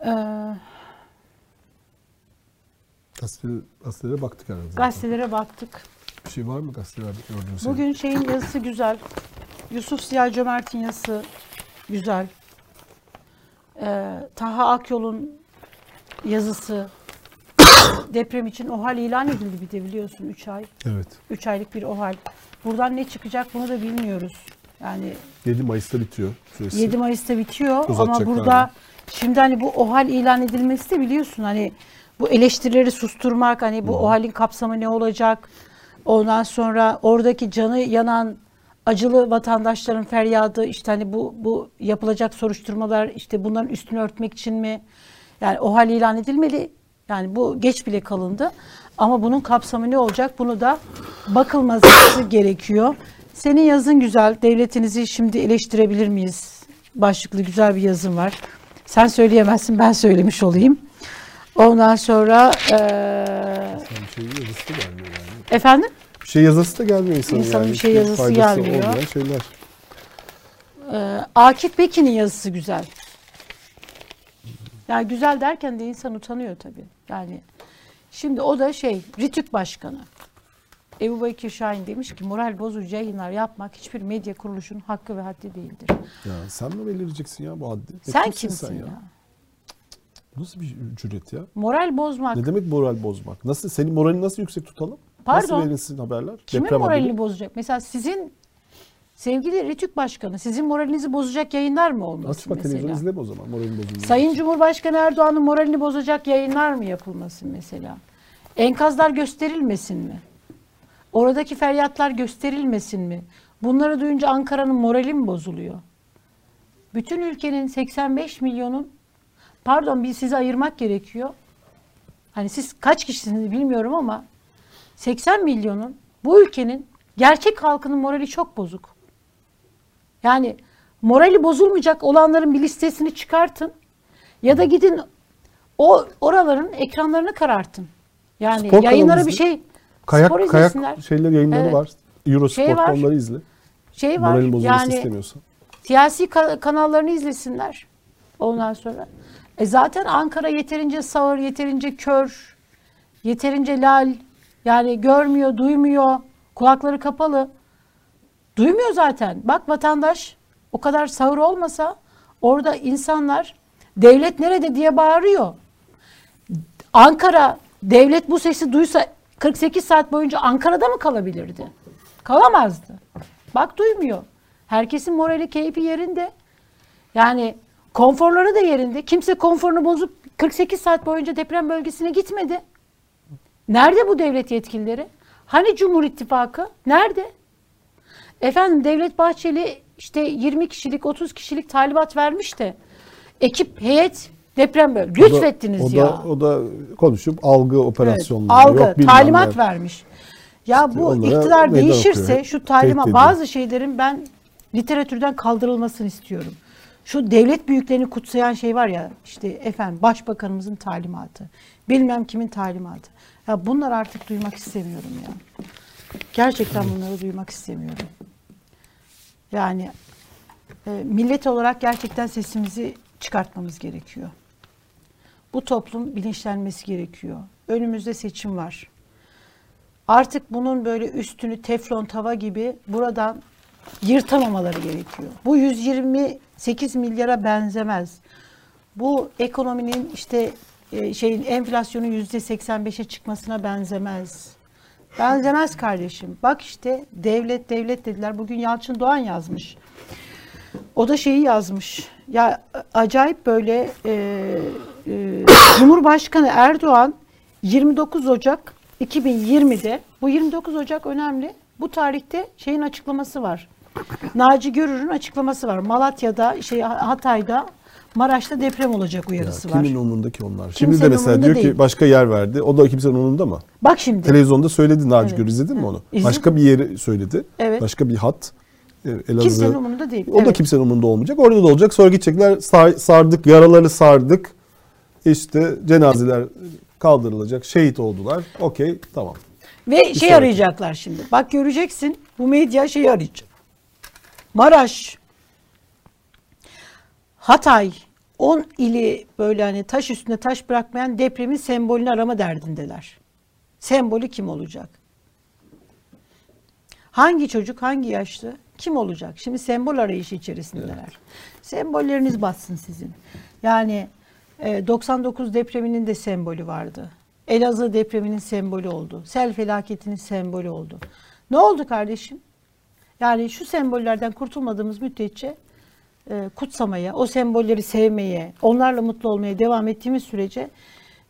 Speaker 1: Ee,
Speaker 2: Gazetelere, baktık herhalde. zaten.
Speaker 1: gazetelere baktık.
Speaker 2: Bir şey var mı gazetelerde gördüğünüz?
Speaker 1: Bugün şeyin yazısı güzel. Yusuf Ziya Cömert'in yazısı güzel. Ee, Taha Akyol'un yazısı deprem için OHAL ilan edildi bir de biliyorsun 3 ay.
Speaker 2: Evet.
Speaker 1: 3 aylık bir OHAL. Buradan ne çıkacak bunu da bilmiyoruz. Yani
Speaker 2: 7 Mayıs'ta bitiyor süresi.
Speaker 1: 7 Mayıs'ta bitiyor ama burada
Speaker 2: mı?
Speaker 1: şimdi hani bu OHAL ilan edilmesi de biliyorsun hani bu eleştirileri susturmak hani bu OHAL'in kapsamı ne olacak? Ondan sonra oradaki canı yanan acılı vatandaşların feryadı işte hani bu bu yapılacak soruşturmalar işte bunların üstünü örtmek için mi? Yani OHAL ilan edilmeli. Yani bu geç bile kalındı. Ama bunun kapsamı ne olacak? Bunu da bakılması gerekiyor. Senin yazın güzel. Devletinizi şimdi eleştirebilir miyiz? Başlıklı güzel bir yazın var. Sen söyleyemezsin ben söylemiş olayım. Ondan sonra eee,
Speaker 2: Bir şey yazısı da gelmiyor.
Speaker 1: Efendim
Speaker 2: Bir şey yazısı da gelmiyor insanın,
Speaker 1: İnsanın
Speaker 2: yani.
Speaker 1: bir şey
Speaker 2: Hiçbir
Speaker 1: yazısı
Speaker 2: faydası
Speaker 1: gelmiyor.
Speaker 2: olmayan şeyler.
Speaker 1: Eee, Akif Bekin'in yazısı güzel. Yani güzel derken de insan utanıyor tabii. Yani şimdi o da şey Ritük Başkanı. Ebu Bekir Şahin demiş ki moral bozucu yayınlar yapmak hiçbir medya kuruluşunun hakkı ve haddi değildir.
Speaker 2: Ya sen mi belirleyeceksin ya bu haddi? Ne
Speaker 1: Sen
Speaker 2: kimsin
Speaker 1: kimsin ya?
Speaker 2: Nasıl bir cüret ya?
Speaker 1: Moral bozmak.
Speaker 2: Ne demek moral bozmak? Nasıl senin moralini nasıl yüksek tutalım?
Speaker 1: Pardon.
Speaker 2: Nasıl verilsin haberler?
Speaker 1: Kimin
Speaker 2: Deprem
Speaker 1: moralini
Speaker 2: haberi.
Speaker 1: bozacak? Mesela sizin sevgili Ritük Başkanı sizin moralinizi bozacak yayınlar mı olmasın
Speaker 2: Açma televizyon
Speaker 1: mesela?
Speaker 2: izleme o zaman moralin bozulmuyor.
Speaker 1: Sayın Cumhurbaşkanı Erdoğan'ın moralini bozacak yayınlar mı yapılmasın mesela? Enkazlar gösterilmesin mi? Oradaki feryatlar gösterilmesin mi? Bunları duyunca Ankara'nın morali mi bozuluyor? Bütün ülkenin 85 milyonun pardon bir sizi ayırmak gerekiyor. Hani siz kaç kişisiniz bilmiyorum ama 80 milyonun bu ülkenin gerçek halkının morali çok bozuk. Yani morali bozulmayacak olanların bir listesini çıkartın ya da gidin o oraların ekranlarını karartın. Yani
Speaker 2: Spor
Speaker 1: yayınlara bir şey
Speaker 2: Kayak,
Speaker 1: spor
Speaker 2: kayak
Speaker 1: izlesinler.
Speaker 2: şeyler yayınları
Speaker 1: Evet.
Speaker 2: var. Eurosport
Speaker 1: Şey var.
Speaker 2: onları izle.
Speaker 1: Şey var.
Speaker 2: Moralin bozulmasını
Speaker 1: Yani
Speaker 2: istemiyorsan.
Speaker 1: siyasi ka- kanallarını izlesinler. Ondan sonra. E zaten Ankara yeterince sağır, yeterince kör, yeterince lal. Yani görmüyor, duymuyor. Kulakları kapalı. Duymuyor zaten. Bak vatandaş o kadar sağır olmasa orada insanlar devlet nerede diye bağırıyor. Ankara devlet bu sesi duysa 48 saat boyunca Ankara'da mı kalabilirdi? Kalamazdı. Bak duymuyor. Herkesin morali, keyfi yerinde. Yani konforları da yerinde. Kimse konforunu bozup 48 saat boyunca deprem bölgesine gitmedi. Nerede bu devlet yetkilileri? Hani Cumhur İttifakı? Nerede? Efendim Devlet Bahçeli işte 20 kişilik 30 kişilik talimat vermiş de ekip heyet deprem bölge.
Speaker 2: O da-
Speaker 1: Lütfettiniz
Speaker 2: o da,
Speaker 1: ya.
Speaker 2: O da konuşup algı operasyonları.
Speaker 1: Evet, algı,
Speaker 2: yok
Speaker 1: talimat
Speaker 2: ne.
Speaker 1: vermiş. Ya
Speaker 2: İşte
Speaker 1: bu iktidar değişirse
Speaker 2: okuyor,
Speaker 1: şu talimat bazı şeylerin ben literatürden kaldırılmasını istiyorum. Şu devlet büyüklerini kutsayan şey var ya işte efendim başbakanımızın talimatı. Bilmem kimin talimatı. Ya bunlar artık duymak istemiyorum ya. Gerçekten bunları duymak istemiyorum. Yani e, millet olarak gerçekten sesimizi çıkartmamız gerekiyor. Bu toplum bilinçlenmesi gerekiyor. Önümüzde seçim var. Artık bunun böyle üstünü teflon tava gibi buradan yırtamamaları gerekiyor. Bu 128 milyara benzemez. Bu ekonominin işte e, şeyin enflasyonun yüzde 85'e çıkmasına benzemez. Benzemez kardeşim. Bak işte devlet devlet dediler. Bugün Yalçın Doğan yazmış. O da şeyi yazmış. Ya acayip böyle e, e, Cumhurbaşkanı Erdoğan 29 Ocak 2020'de bu 29 Ocak önemli. Bu tarihte şeyin açıklaması var. Naci Görür'ün açıklaması var. Malatya'da, şey Hatay'da, Maraş'ta deprem olacak uyarısı var.
Speaker 2: Kimin umurunda ki onlar? Şimdi
Speaker 1: Kimsenin
Speaker 2: de mesela diyor
Speaker 1: değil.
Speaker 2: ki başka yer verdi. O da kimsenin umurunda mı?
Speaker 1: Bak şimdi.
Speaker 2: Televizyonda söyledi Naci
Speaker 1: Evet.
Speaker 2: Görür. İzledin mi onu?
Speaker 1: İzledim.
Speaker 2: Başka bir yeri söyledi.
Speaker 1: Evet.
Speaker 2: Başka bir hat. Ee, Elazığ.
Speaker 1: Kimsenin umurunda değil.
Speaker 2: O da
Speaker 1: Evet.
Speaker 2: kimsenin umurunda olmayacak. Orada da olacak. Sonra gidecekler sar- sardık, yaraları sardık. İşte cenazeler kaldırılacak. Şehit oldular. Okey tamam.
Speaker 1: Ve
Speaker 2: Bir
Speaker 1: şey
Speaker 2: sonraki.
Speaker 1: arayacaklar şimdi. Bak göreceksin bu medya şeyi arayacak. Maraş, Hatay, 10 ili böyle hani taş üstüne taş bırakmayan depremin sembolünü arama derdindeler. Sembolü kim olacak? Hangi çocuk, hangi yaşlı, kim olacak? Şimdi sembol arayışı içerisindeler. Sembolleriniz batsın sizin. Yani e, 99 depreminin de sembolü vardı. Elazığ depreminin sembolü oldu. Sel felaketinin sembolü oldu. Ne oldu kardeşim? Yani şu sembollerden kurtulmadığımız müddetçe e, kutsamaya, o sembolleri sevmeye, onlarla mutlu olmaya devam ettiğimiz sürece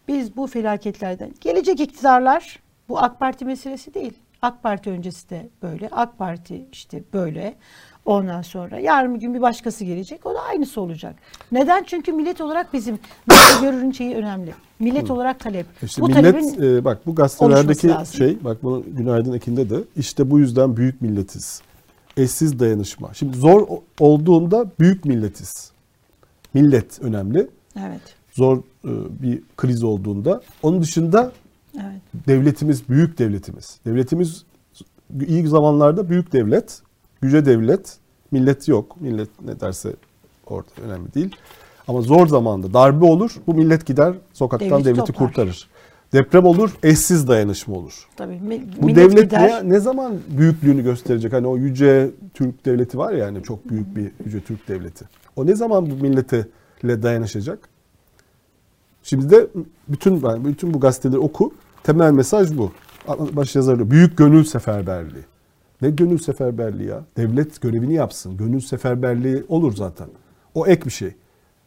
Speaker 1: biz bu felaketlerden gelecek iktidarlar bu AK Parti meselesi değil. AK Parti öncesi de böyle. AK Parti işte böyle. Ondan sonra yarın bir gün bir başkası gelecek. O da aynısı olacak. Neden? Çünkü millet olarak bizim nasıl görürün şeyi önemli. Millet olarak talep.
Speaker 2: İşte
Speaker 1: bu
Speaker 2: millet e, bak bu gazetelerdeki şey bak bunu Günaydın Ekin'de de işte bu yüzden büyük milletiz. Eşsiz dayanışma. Şimdi zor olduğunda büyük milletiz. Millet önemli.
Speaker 1: Evet.
Speaker 2: Zor e, bir kriz olduğunda. Onun dışında
Speaker 1: Evet.
Speaker 2: devletimiz büyük devletimiz. Devletimiz iyi zamanlarda büyük devlet, güce devlet, millet yok. Millet ne derse orada önemli değil. Ama zor zamanda darbe olur, bu millet gider sokaktan
Speaker 1: Devleti
Speaker 2: devleti
Speaker 1: toplar.
Speaker 2: kurtarır. Deprem olur, eşsiz dayanışma olur.
Speaker 1: Tabii. mi-
Speaker 2: Bu devlet
Speaker 1: gider.
Speaker 2: ne, ne zaman büyüklüğünü gösterecek? Hani o yüce Türk devleti var ya hani çok büyük bir yüce Türk devleti. O ne zaman bu millete dayanışacak? Şimdi de bütün ben bütün bu gazeteleri oku. Temel mesaj bu. Baş yazarı büyük gönül seferberliği. Ne gönül seferberliği ya? Devlet görevini yapsın. Gönül seferberliği olur zaten. O ek bir şey.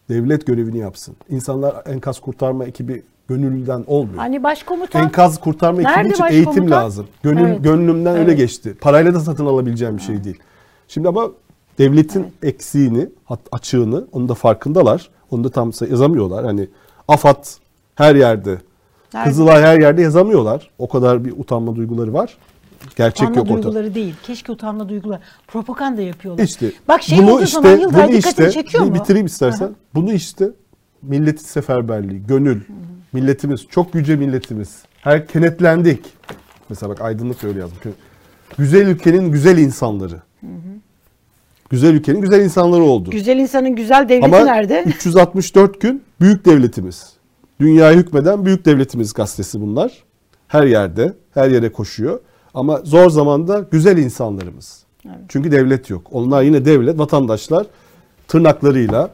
Speaker 2: Devlet görevini yapsın. İnsanlar enkaz kurtarma ekibi gönüllüden olmuyor.
Speaker 1: Hani başkomutan
Speaker 2: Enkaz kurtarma ekibi
Speaker 1: Nerede
Speaker 2: için
Speaker 1: başkomutan?
Speaker 2: eğitim lazım. Gönül,
Speaker 1: Evet.
Speaker 2: Gönlümden öyle
Speaker 1: Evet.
Speaker 2: geçti. Parayla da satın alabileceğim bir şey değil. Şimdi ama devletin eksiğini, hat- açığını, onun da farkındalar. Onu da tam yazamıyorlar. Hani AFAD her yerde,
Speaker 1: Nerede?
Speaker 2: Kızılay her yerde yazamıyorlar. O kadar bir utanma duyguları var. Gerçek
Speaker 1: utanma
Speaker 2: yok ortada.
Speaker 1: duyguları değil. Keşke utanma duyguları. Propaganda yapıyorlar.
Speaker 2: İşte
Speaker 1: Bak şey
Speaker 2: bunu
Speaker 1: olduğu
Speaker 2: işte,
Speaker 1: zaman Yıldıray
Speaker 2: bunu
Speaker 1: dikkatini
Speaker 2: işte,
Speaker 1: çekiyor mu?
Speaker 2: bitireyim istersen.
Speaker 1: Aha.
Speaker 2: Bunu işte milletin seferberliği, gönül, milletimiz, çok yüce milletimiz. Her kenetlendik. Mesela bak aydınlık öyle yazmış. Güzel ülkenin güzel insanları. Güzel ülkenin güzel insanları oldu.
Speaker 1: Güzel insanın güzel devleti
Speaker 2: Ama
Speaker 1: nerede?
Speaker 2: 364 gün büyük devletimiz. Dünyaya hükmeden büyük devletimiz gazetesi bunlar. Her yerde, her yere koşuyor. Ama zor zamanda güzel insanlarımız. Çünkü devlet yok. Onlar yine devlet, vatandaşlar tırnaklarıyla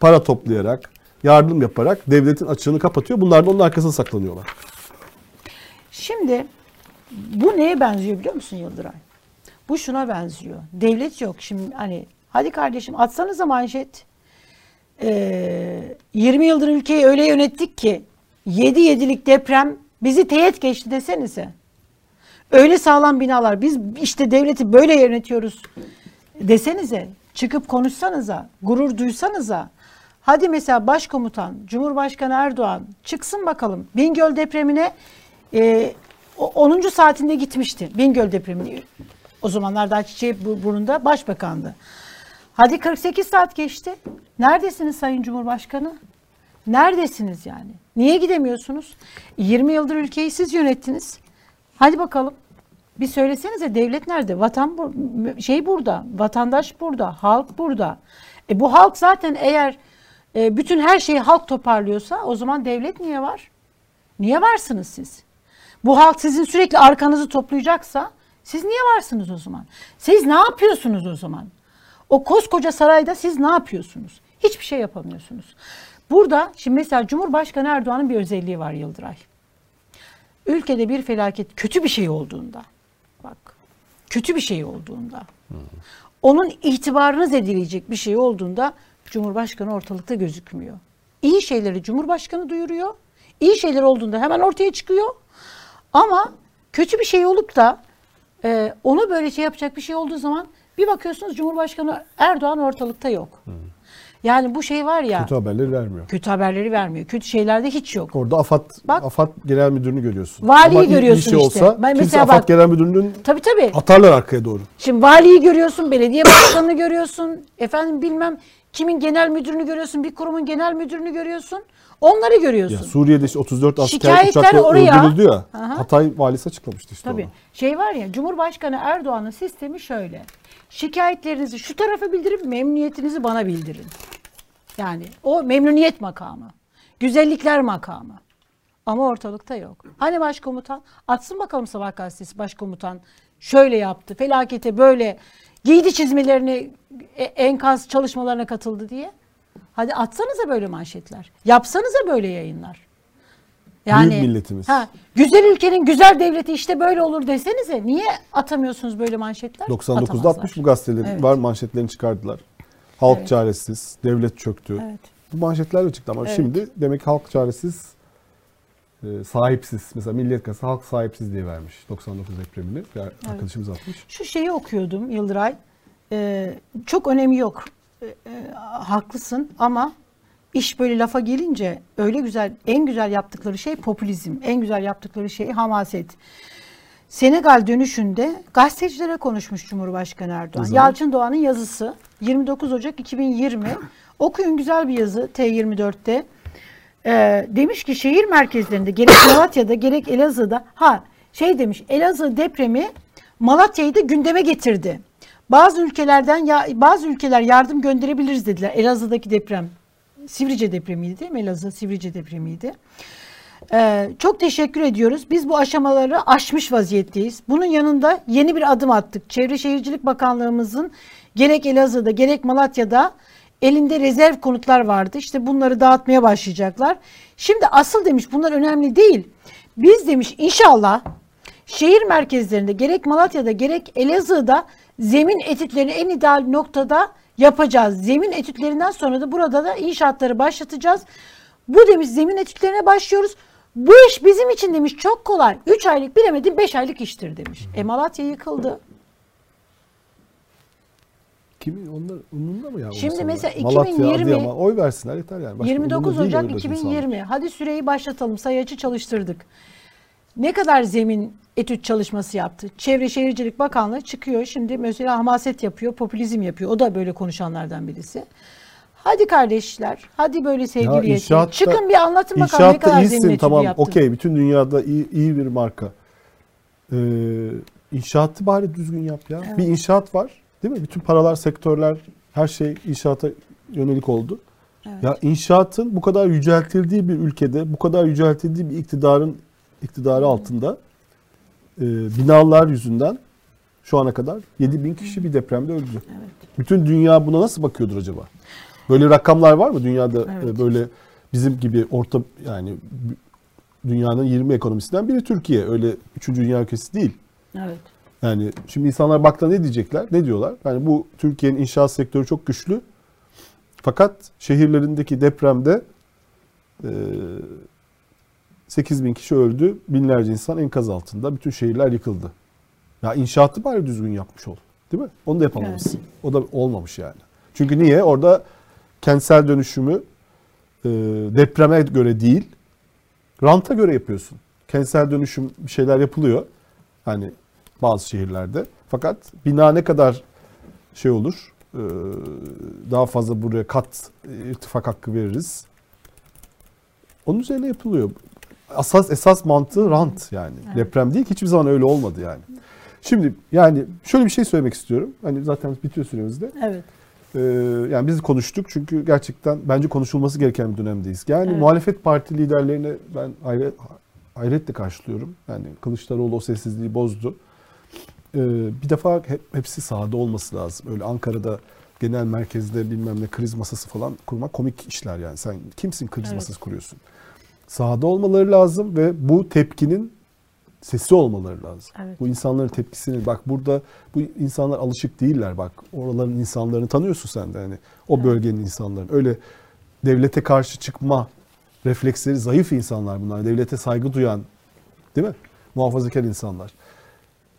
Speaker 2: para toplayarak, yardım yaparak devletin açığını kapatıyor. Bunlar da onun arkasına saklanıyorlar.
Speaker 1: Şimdi bu neye benziyor biliyor musun Yıldıray? Bu şuna benziyor. Devlet yok. Şimdi hani hadi kardeşim atsanıza manşet. Ee, 20 yıldır ülkeyi öyle yönettik ki 7 yedilik deprem bizi teğet geçti desenize. Öyle sağlam binalar. Biz işte devleti böyle yönetiyoruz desenize. Çıkıp konuşsanıza. Gurur duysanıza. Hadi mesela başkomutan Cumhurbaşkanı Erdoğan çıksın bakalım. Bingöl depremine e, o- 10. saatinde gitmişti. Bingöl depremini. O zamanlar daha çiçeği bu- burnunda başbakandı. Hadi 48 saat geçti. Neredesiniz Sayın Cumhurbaşkanı? Neredesiniz yani? Niye gidemiyorsunuz? 20 yıldır ülkeyi siz yönettiniz. Hadi bakalım. Bir söylesenize devlet nerede? Vatan bu, şey burada, vatandaş burada, halk burada. E bu halk zaten eğer e, bütün her şeyi halk toparlıyorsa o zaman devlet niye var? Niye varsınız siz? Bu halk sizin sürekli arkanızı toplayacaksa siz niye varsınız o zaman? Siz ne yapıyorsunuz o zaman? O koskoca sarayda siz ne yapıyorsunuz? Hiçbir şey yapamıyorsunuz. Burada şimdi mesela Cumhurbaşkanı Erdoğan'ın bir özelliği var Yıldıray. Ülkede bir felaket kötü bir şey olduğunda bak kötü bir şey olduğunda onun itibarını zedeleyecek bir şey olduğunda Cumhurbaşkanı ortalıkta gözükmüyor. İyi şeyleri Cumhurbaşkanı duyuruyor. İyi şeyler olduğunda hemen ortaya çıkıyor. Ama kötü bir şey olup da e, onu böyle şey yapacak bir şey olduğu zaman bir bakıyorsunuz Cumhurbaşkanı Erdoğan ortalıkta yok. Yani bu şey var ya
Speaker 2: Kötü haberleri vermiyor.
Speaker 1: kötü haberleri vermiyor. Kötü şeylerde hiç yok.
Speaker 2: Orada AFAD, AFAD Genel Müdürünü görüyorsun.
Speaker 1: Valiyi
Speaker 2: Ama
Speaker 1: görüyorsun
Speaker 2: şey
Speaker 1: işte.
Speaker 2: olsa
Speaker 1: Ben mesela
Speaker 2: AFAD
Speaker 1: bak-
Speaker 2: Genel Müdürü'nün
Speaker 1: Tabii tabii.
Speaker 2: atarlar arkaya doğru.
Speaker 1: Şimdi valiyi görüyorsun, belediye başkanını görüyorsun, efendim bilmem kimin genel müdürünü görüyorsun, bir kurumun genel müdürünü görüyorsun. Onları görüyorsun.
Speaker 2: Ya Suriye'de işte 34 asker
Speaker 1: Şikayetler
Speaker 2: uçakla
Speaker 1: oraya.
Speaker 2: öldürüldü ya.
Speaker 1: Aha.
Speaker 2: Hatay valisi açıklamıştı işte
Speaker 1: Tabii.
Speaker 2: onu.
Speaker 1: Şey var ya Cumhurbaşkanı Erdoğan'ın sistemi şöyle. Şikayetlerinizi şu tarafa bildirip memnuniyetinizi bana bildirin. Yani o memnuniyet makamı. Güzellikler makamı. Ama ortalıkta yok. Hani başkomutan? Atsın bakalım Sabah gazetesi başkomutan. Şöyle yaptı. Felakete böyle giydi çizmelerini e- enkaz çalışmalarına katıldı diye. Hadi atsanıza böyle manşetler. Yapsanıza böyle yayınlar.
Speaker 2: Büyük milletimiz.
Speaker 1: Ha, güzel ülkenin güzel devleti işte böyle olur desenize. Niye atamıyorsunuz böyle manşetler?
Speaker 2: 99'da
Speaker 1: Atamazlar.
Speaker 2: atmış bu gazeteleri
Speaker 1: Evet.
Speaker 2: var manşetlerini çıkardılar. Halk
Speaker 1: Evet.
Speaker 2: çaresiz, devlet çöktü.
Speaker 1: Evet.
Speaker 2: Bu manşetlerle çıktı ama
Speaker 1: Evet.
Speaker 2: şimdi demek halk çaresiz, e, sahipsiz. Mesela Milliyet Gazetesi halk sahipsiz diye vermiş 99 depremini. Bir arkadaşımız atmış.
Speaker 1: Şu şeyi okuyordum Yıldıray. Ee, çok önemi yok. Ee, e, haklısın ama iş böyle lafa gelince öyle güzel, en güzel yaptıkları şey popülizm. En güzel yaptıkları şey hamaset. Senegal dönüşünde gazetecilere konuşmuş Cumhurbaşkanı Erdoğan. Yalçın Doğan'ın yazısı 29 Ocak 2020. Okuyun güzel bir yazı T24'te. Ee, demiş ki şehir merkezlerinde gerek Malatya'da gerek Elazığ'da ha şey demiş Elazığ depremi Malatya'yı da gündeme getirdi. Bazı ülkelerden ya bazı ülkeler yardım gönderebiliriz dediler. Elazığ'daki deprem Sivrice depremiydi değil mi? Elazığ Sivrice depremiydi. Ee, çok teşekkür ediyoruz. Biz bu aşamaları aşmış vaziyetteyiz. Bunun yanında yeni bir adım attık. Çevre Şehircilik Bakanlığımızın gerek Elazığ'da gerek Malatya'da elinde rezerv konutlar vardı. İşte bunları dağıtmaya başlayacaklar. Şimdi asıl demiş bunlar önemli değil. Biz demiş inşallah şehir merkezlerinde gerek Malatya'da gerek Elazığ'da zemin etütlerini en ideal noktada yapacağız. Zemin etütlerinden sonra da burada da inşaatları başlatacağız. Bu demiş zemin etütlerine başlıyoruz. Bu iş bizim için demiş çok kolay. 3 aylık bilemedim 5 aylık iştir demiş. E Malatya yıkıldı.
Speaker 2: Kimin onlar umurunda mı ya?
Speaker 1: Şimdi mesela
Speaker 2: Malatya,
Speaker 1: 2020
Speaker 2: Adıyaman, oy versinler yeter yani. Başka
Speaker 1: 29
Speaker 2: umurunda değil
Speaker 1: Ocak
Speaker 2: oradaki
Speaker 1: 2020. Hadi süreyi başlatalım. Sayacı çalıştırdık. Ne kadar zemin etüt çalışması yaptı? Çevre Şehircilik Bakanlığı çıkıyor. Şimdi mesela hamaset yapıyor, popülizm yapıyor. O da böyle konuşanlardan birisi. Hadi kardeşler, hadi böyle sevgili yetkili.
Speaker 2: inşaatta-
Speaker 1: Çıkın bir anlatın bakalım ne kadar
Speaker 2: iyisin,
Speaker 1: zemin etüdü
Speaker 2: tamam
Speaker 1: yaptın.
Speaker 2: okey bütün dünyada iyi, iyi bir marka. Ee, inşaatı bari düzgün yap ya.
Speaker 1: Evet.
Speaker 2: Bir inşaat var değil mi? Bütün paralar, sektörler, her şey inşaata yönelik oldu. Ya inşaatın bu kadar yüceltildiği bir ülkede, bu kadar yüceltildiği bir iktidarın iktidarı altında e, binalar yüzünden şu ana kadar 7 bin kişi bir depremde öldü. Bütün dünya buna nasıl bakıyordur acaba? Böyle rakamlar var mı dünyada e,
Speaker 1: Evet.
Speaker 2: böyle bizim gibi orta yani dünyanın 20 ekonomisinden biri Türkiye. Öyle 3. dünya ülkesi değil.
Speaker 1: Evet.
Speaker 2: Yani şimdi insanlar baktığında ne diyecekler? Ne diyorlar? Yani bu Türkiye'nin inşaat sektörü çok güçlü. Fakat şehirlerindeki depremde e, 8 bin kişi öldü. Binlerce insan enkaz altında. Bütün şehirler yıkıldı. Ya inşaatı bari düzgün yapmış ol. Değil mi? Onu da yapamamışsın. O da olmamış yani. Çünkü niye? Orada kentsel dönüşümü e, depreme göre değil, ranta göre yapıyorsun. Kentsel dönüşüm bir şeyler yapılıyor. Hani bazı şehirlerde. Fakat bina ne kadar şey olur, e, daha fazla buraya kat e, irtifak hakkı veririz. Onun üzerine yapılıyor. Asas esas mantığı rant yani. Deprem değil ki hiçbir zaman öyle olmadı yani. Şimdi yani şöyle bir şey söylemek istiyorum. Hani zaten bitiyor süremiz de.
Speaker 1: Evet.
Speaker 2: Ee, yani biz konuştuk çünkü gerçekten bence konuşulması gereken bir dönemdeyiz. Yani
Speaker 1: Evet.
Speaker 2: muhalefet parti liderlerine ben hayret, hayretle karşılıyorum. Yani Kılıçdaroğlu o sessizliği bozdu. Ee, bir defa hep, hepsi sahada olması lazım. Öyle Ankara'da genel merkezde bilmem ne kriz masası falan kurmak komik işler yani. Sen kimsin kriz
Speaker 1: Evet.
Speaker 2: masası kuruyorsun? Sahada olmaları lazım ve bu tepkinin sesi olmaları lazım.
Speaker 1: Evet.
Speaker 2: Bu insanların tepkisini bak burada bu insanlar alışık değiller bak oraların insanlarını tanıyorsun sen de hani o bölgenin insanların öyle devlete karşı çıkma refleksleri zayıf insanlar bunlar. Devlete saygı duyan, değil mi? Muhafazakar insanlar.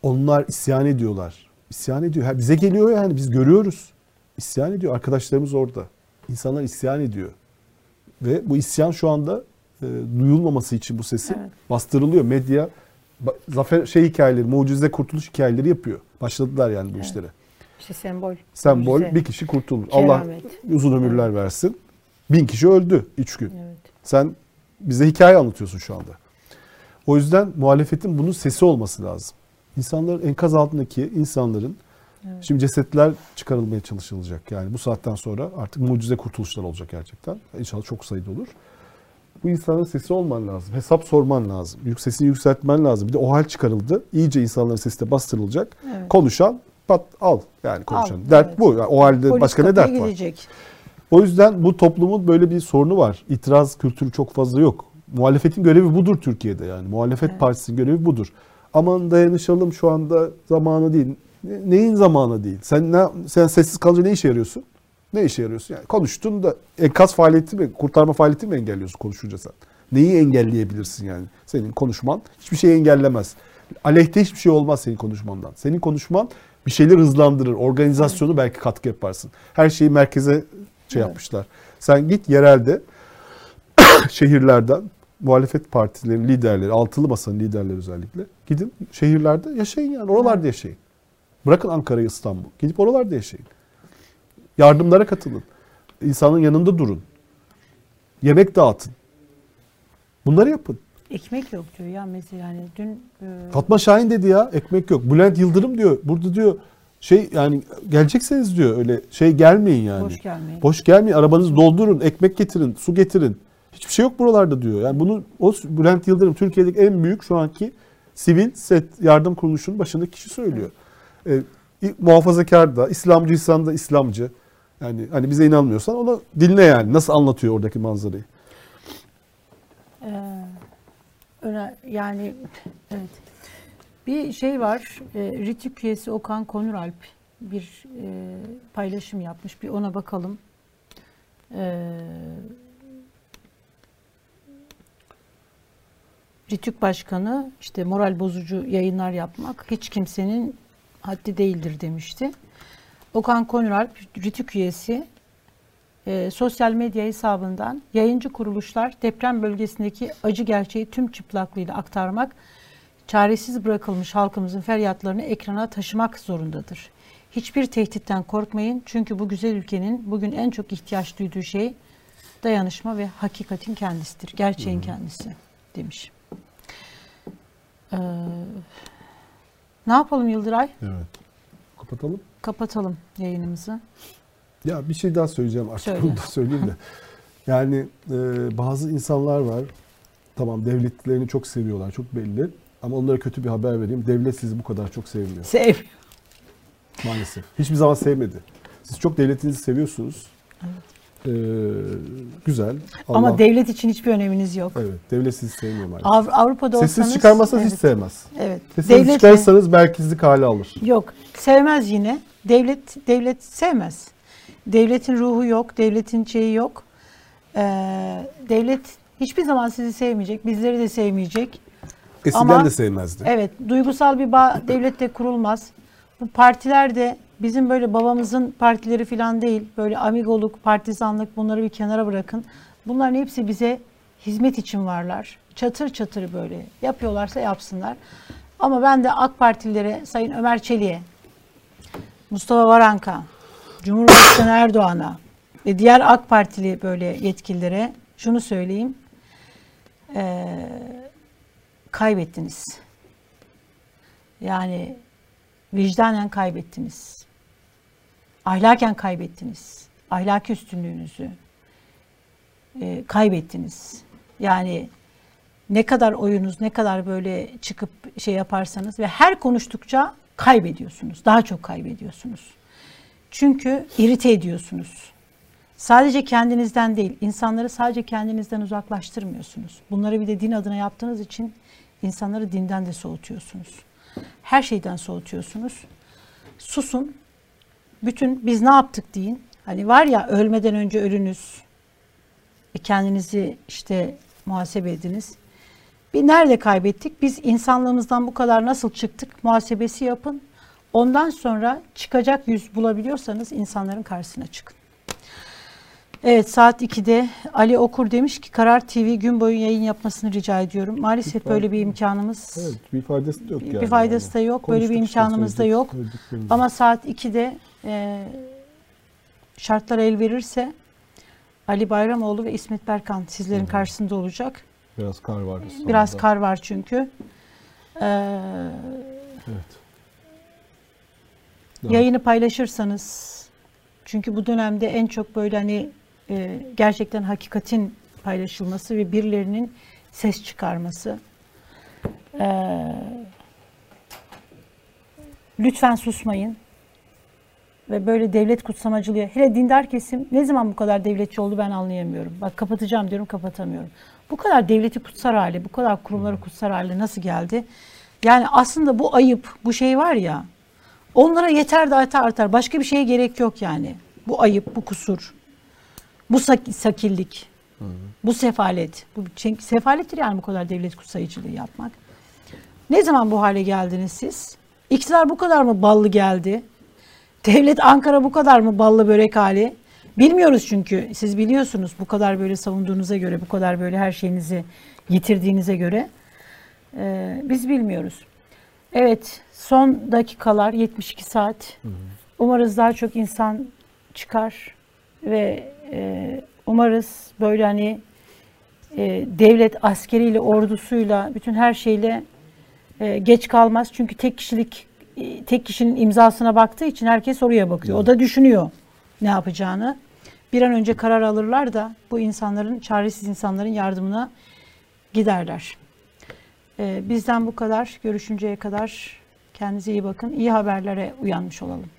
Speaker 2: Onlar isyan ediyorlar. İsyan ediyor. Ha, bize geliyor yani biz görüyoruz. İsyan ediyor. Arkadaşlarımız orada. İnsanlar isyan ediyor. Ve bu isyan şu anda e, duyulmaması için bu sesin
Speaker 1: Evet.
Speaker 2: bastırılıyor. Medya zafer şey hikayeleri, mucize kurtuluş hikayeleri yapıyor. Başladılar yani bu
Speaker 1: Evet.
Speaker 2: işlere.
Speaker 1: İşte sembol.
Speaker 2: Sembol
Speaker 1: mucize.
Speaker 2: bir kişi kurtulur. Allah uzun ömürler versin. Bin kişi öldü üç gün.
Speaker 1: Evet.
Speaker 2: Sen bize hikaye anlatıyorsun şu anda. O yüzden muhalefetin bunun sesi olması lazım. İnsanların enkaz altındaki insanların
Speaker 1: Evet.
Speaker 2: şimdi cesetler çıkarılmaya çalışılacak. Yani bu saatten sonra artık mucize kurtuluşlar olacak gerçekten. İnşallah çok sayıda olur. Bu insanların sesi olman lazım. Hesap sorman lazım. Sesini yükseltmen lazım. Bir de o hal çıkarıldı. İyice insanların sesi de bastırılacak.
Speaker 1: Evet.
Speaker 2: Konuşan pat al yani konuşan.
Speaker 1: Al,
Speaker 2: dert
Speaker 1: evet.
Speaker 2: bu. Yani o halde
Speaker 1: Polis
Speaker 2: başka ne dert var?
Speaker 1: gidecek.
Speaker 2: O yüzden bu toplumun böyle bir sorunu var. İtiraz kültürü çok fazla yok. Muhalefetin görevi budur Türkiye'de yani. Muhalefet partisinin görevi budur. Aman dayanışalım şu anda zamanı değil. Ne- Neyin zamanı değil? Sen ne, sen sessiz kalınca ne işe yarıyorsun? Ne işe yarıyorsun? Yani konuştun da enkaz faaliyeti mi, kurtarma faaliyeti mi engelliyorsun konuşunca sen? Neyi engelleyebilirsin yani? Senin konuşman hiçbir şeyi engellemez. Aleyhte hiçbir şey olmaz senin konuşmandan. Senin konuşman bir şeyleri hızlandırır. Organizasyonu belki katkı yaparsın. Her şeyi merkeze şey yapmışlar. Sen git yerelde şehirlerden muhalefet partilerinin liderleri, altılı masanın liderleri özellikle gidin şehirlerde yaşayın yani oralarda yaşayın. Bırakın Ankara'yı İstanbul. Gidip oralarda yaşayın. Yardımlara katılın. İnsanın yanında durun. Yemek dağıtın. Bunları yapın.
Speaker 1: Ekmek yok diyor ya mesela yani dün e,
Speaker 2: Fatma Şahin dedi ya ekmek yok. Bülent Yıldırım diyor. Burada diyor şey yani gelecekseniz diyor öyle şey gelmeyin yani.
Speaker 1: Boş gelmeyin.
Speaker 2: Boş gelmeyin. Arabanızı doldurun, ekmek getirin, su getirin. Hiçbir şey yok buralarda diyor. Yani bunu o Bülent Yıldırım Türkiye'deki en büyük şu anki sivil set yardım kuruluşunun başındaki kişi söylüyor. Ee, i- muhafazakar da, İslamcıysan da İslamcı. Yani hani bize inanmıyorsan onu dinle yani. Nasıl anlatıyor oradaki manzarayı.
Speaker 1: e, öne- yani evet bir şey var e, Ritük üyesi Okan Konuralp bir e, paylaşım yapmış bir ona bakalım. E, Ritük Başkanı işte moral bozucu yayınlar yapmak hiç kimsenin haddi değildir demişti. Okan Konuralp Ritük üyesi e, sosyal medya hesabından yayıncı kuruluşlar deprem bölgesindeki acı gerçeği tüm çıplaklığıyla aktarmak, çaresiz bırakılmış halkımızın feryatlarını ekrana taşımak zorundadır. Hiçbir tehditten korkmayın çünkü bu güzel ülkenin bugün en çok ihtiyaç duyduğu şey dayanışma ve hakikatin kendisidir, gerçeğin kendisi demiş. Ee, ne yapalım Yıldıray?
Speaker 2: Evet. Kapatalım.
Speaker 1: Kapatalım yayınımızı.
Speaker 2: Ya bir şey daha söyleyeceğim artık
Speaker 1: Söyle.
Speaker 2: bunu da söyleyeyim de. Yani e, bazı insanlar var. Tamam devletlerini çok seviyorlar çok belli. Ama onlara kötü bir haber vereyim. Devlet sizi bu kadar çok sevmiyor.
Speaker 1: Sev.
Speaker 2: Maalesef. Hiçbir zaman sevmedi. Siz çok devletinizi seviyorsunuz. Ee, güzel.
Speaker 1: Ama
Speaker 2: Allah-
Speaker 1: devlet için hiçbir öneminiz yok.
Speaker 2: Evet. Devlet sizi sevmiyor maalesef.
Speaker 1: Av- Avrupa'da
Speaker 2: Sessiz
Speaker 1: olsanız
Speaker 2: çıkarmazsanız hiç
Speaker 1: evet.
Speaker 2: sevmez.
Speaker 1: Evet.
Speaker 2: Sessiz
Speaker 1: Devlet
Speaker 2: çıkarsanız merkezlik hale alır.
Speaker 1: yok. Sevmez yine. Devlet devlet sevmez. Devletin ruhu yok, devletin şeyi yok. Ee, devlet hiçbir zaman sizi sevmeyecek, bizleri de sevmeyecek.
Speaker 2: Eskiden
Speaker 1: Ama-
Speaker 2: de sevmezdi.
Speaker 1: Evet, duygusal bir bağ devlette kurulmaz. Bu partiler de bizim böyle babamızın partileri falan değil. Böyle amigoluk, partizanlık bunları bir kenara bırakın. Bunların hepsi bize hizmet için varlar. Çatır çatır böyle yapıyorlarsa yapsınlar. Ama ben de AK Partililere, Sayın Ömer Çelik'e, Mustafa Varanka, Cumhurbaşkanı Erdoğan'a ve diğer AK Partili böyle yetkililere şunu söyleyeyim. Ee, kaybettiniz. Yani vicdanen kaybettiniz. Ahlaken kaybettiniz. Ahlaki üstünlüğünüzü e, kaybettiniz. Yani ne kadar oyunuz, ne kadar böyle çıkıp şey yaparsanız ve her konuştukça kaybediyorsunuz. Daha çok kaybediyorsunuz. Çünkü irite ediyorsunuz. Sadece kendinizden değil, insanları sadece kendinizden uzaklaştırmıyorsunuz. Bunları bir de din adına yaptığınız için insanları dinden de soğutuyorsunuz. Her şeyden soğutuyorsunuz. Susun. Bütün biz ne yaptık deyin. Hani var ya ölmeden önce ölünüz. E, kendinizi işte muhasebe ediniz. Bir nerede kaybettik? Biz insanlığımızdan bu kadar nasıl çıktık? Muhasebesi yapın. Ondan sonra çıkacak yüz bulabiliyorsanız insanların karşısına çıkın. Evet saat 2'de Ali Okur demiş ki Karar TV gün boyu yayın yapmasını rica ediyorum. Maalesef böyle bir imkanımız
Speaker 2: Evet, bir faydası da yok yani.
Speaker 1: bir faydası da
Speaker 2: Yani.
Speaker 1: yok. Böyle bir
Speaker 2: Konuştuk
Speaker 1: imkanımız da yok. Ama saat 2'de e, şartlar el verirse Ali Bayramoğlu ve İsmet Berkan sizlerin karşısında olacak.
Speaker 2: Biraz kar var.
Speaker 1: Biraz
Speaker 2: İstanbul'da.
Speaker 1: kar var çünkü. Ee,
Speaker 2: Evet.
Speaker 1: yayını paylaşırsanız çünkü bu dönemde en çok böyle hani e, gerçekten hakikatin paylaşılması ve birilerinin ses çıkarması. Ee, lütfen susmayın. Ve böyle devlet kutsamacılığı, hele dindar kesim ne zaman bu kadar devletçi oldu ben anlayamıyorum. Bak kapatacağım diyorum kapatamıyorum. Bu kadar devleti kutsar hale, bu kadar kurumları kutsar hale nasıl geldi? Yani aslında bu ayıp, bu şey var ya, onlara yeter de artar artar. Başka bir şeye gerek yok yani. Bu ayıp, bu kusur, bu sak- sakillik, bu sefalet. Bu sefalettir yani bu kadar devlet kutsayıcılığı yapmak. Ne zaman bu hale geldiniz siz? İktidar bu kadar mı ballı geldi? Devlet Ankara bu kadar mı ballı börek hali? Bilmiyoruz çünkü. Siz biliyorsunuz bu kadar böyle savunduğunuza göre, bu kadar böyle her şeyinizi yitirdiğinize göre. Ee, biz bilmiyoruz. Evet, son dakikalar 72 saat. Umarız daha çok insan çıkar ve e, umarız böyle hani e, devlet askeriyle, ordusuyla, bütün her şeyle e, geç kalmaz. Çünkü tek kişilik e, tek kişinin imzasına baktığı için herkes oraya bakıyor. O da düşünüyor ne yapacağını. Bir an önce karar alırlar da bu insanların, çaresiz insanların yardımına giderler. E, bizden bu kadar. Görüşünceye kadar kendinize iyi bakın. İyi haberlere uyanmış olalım.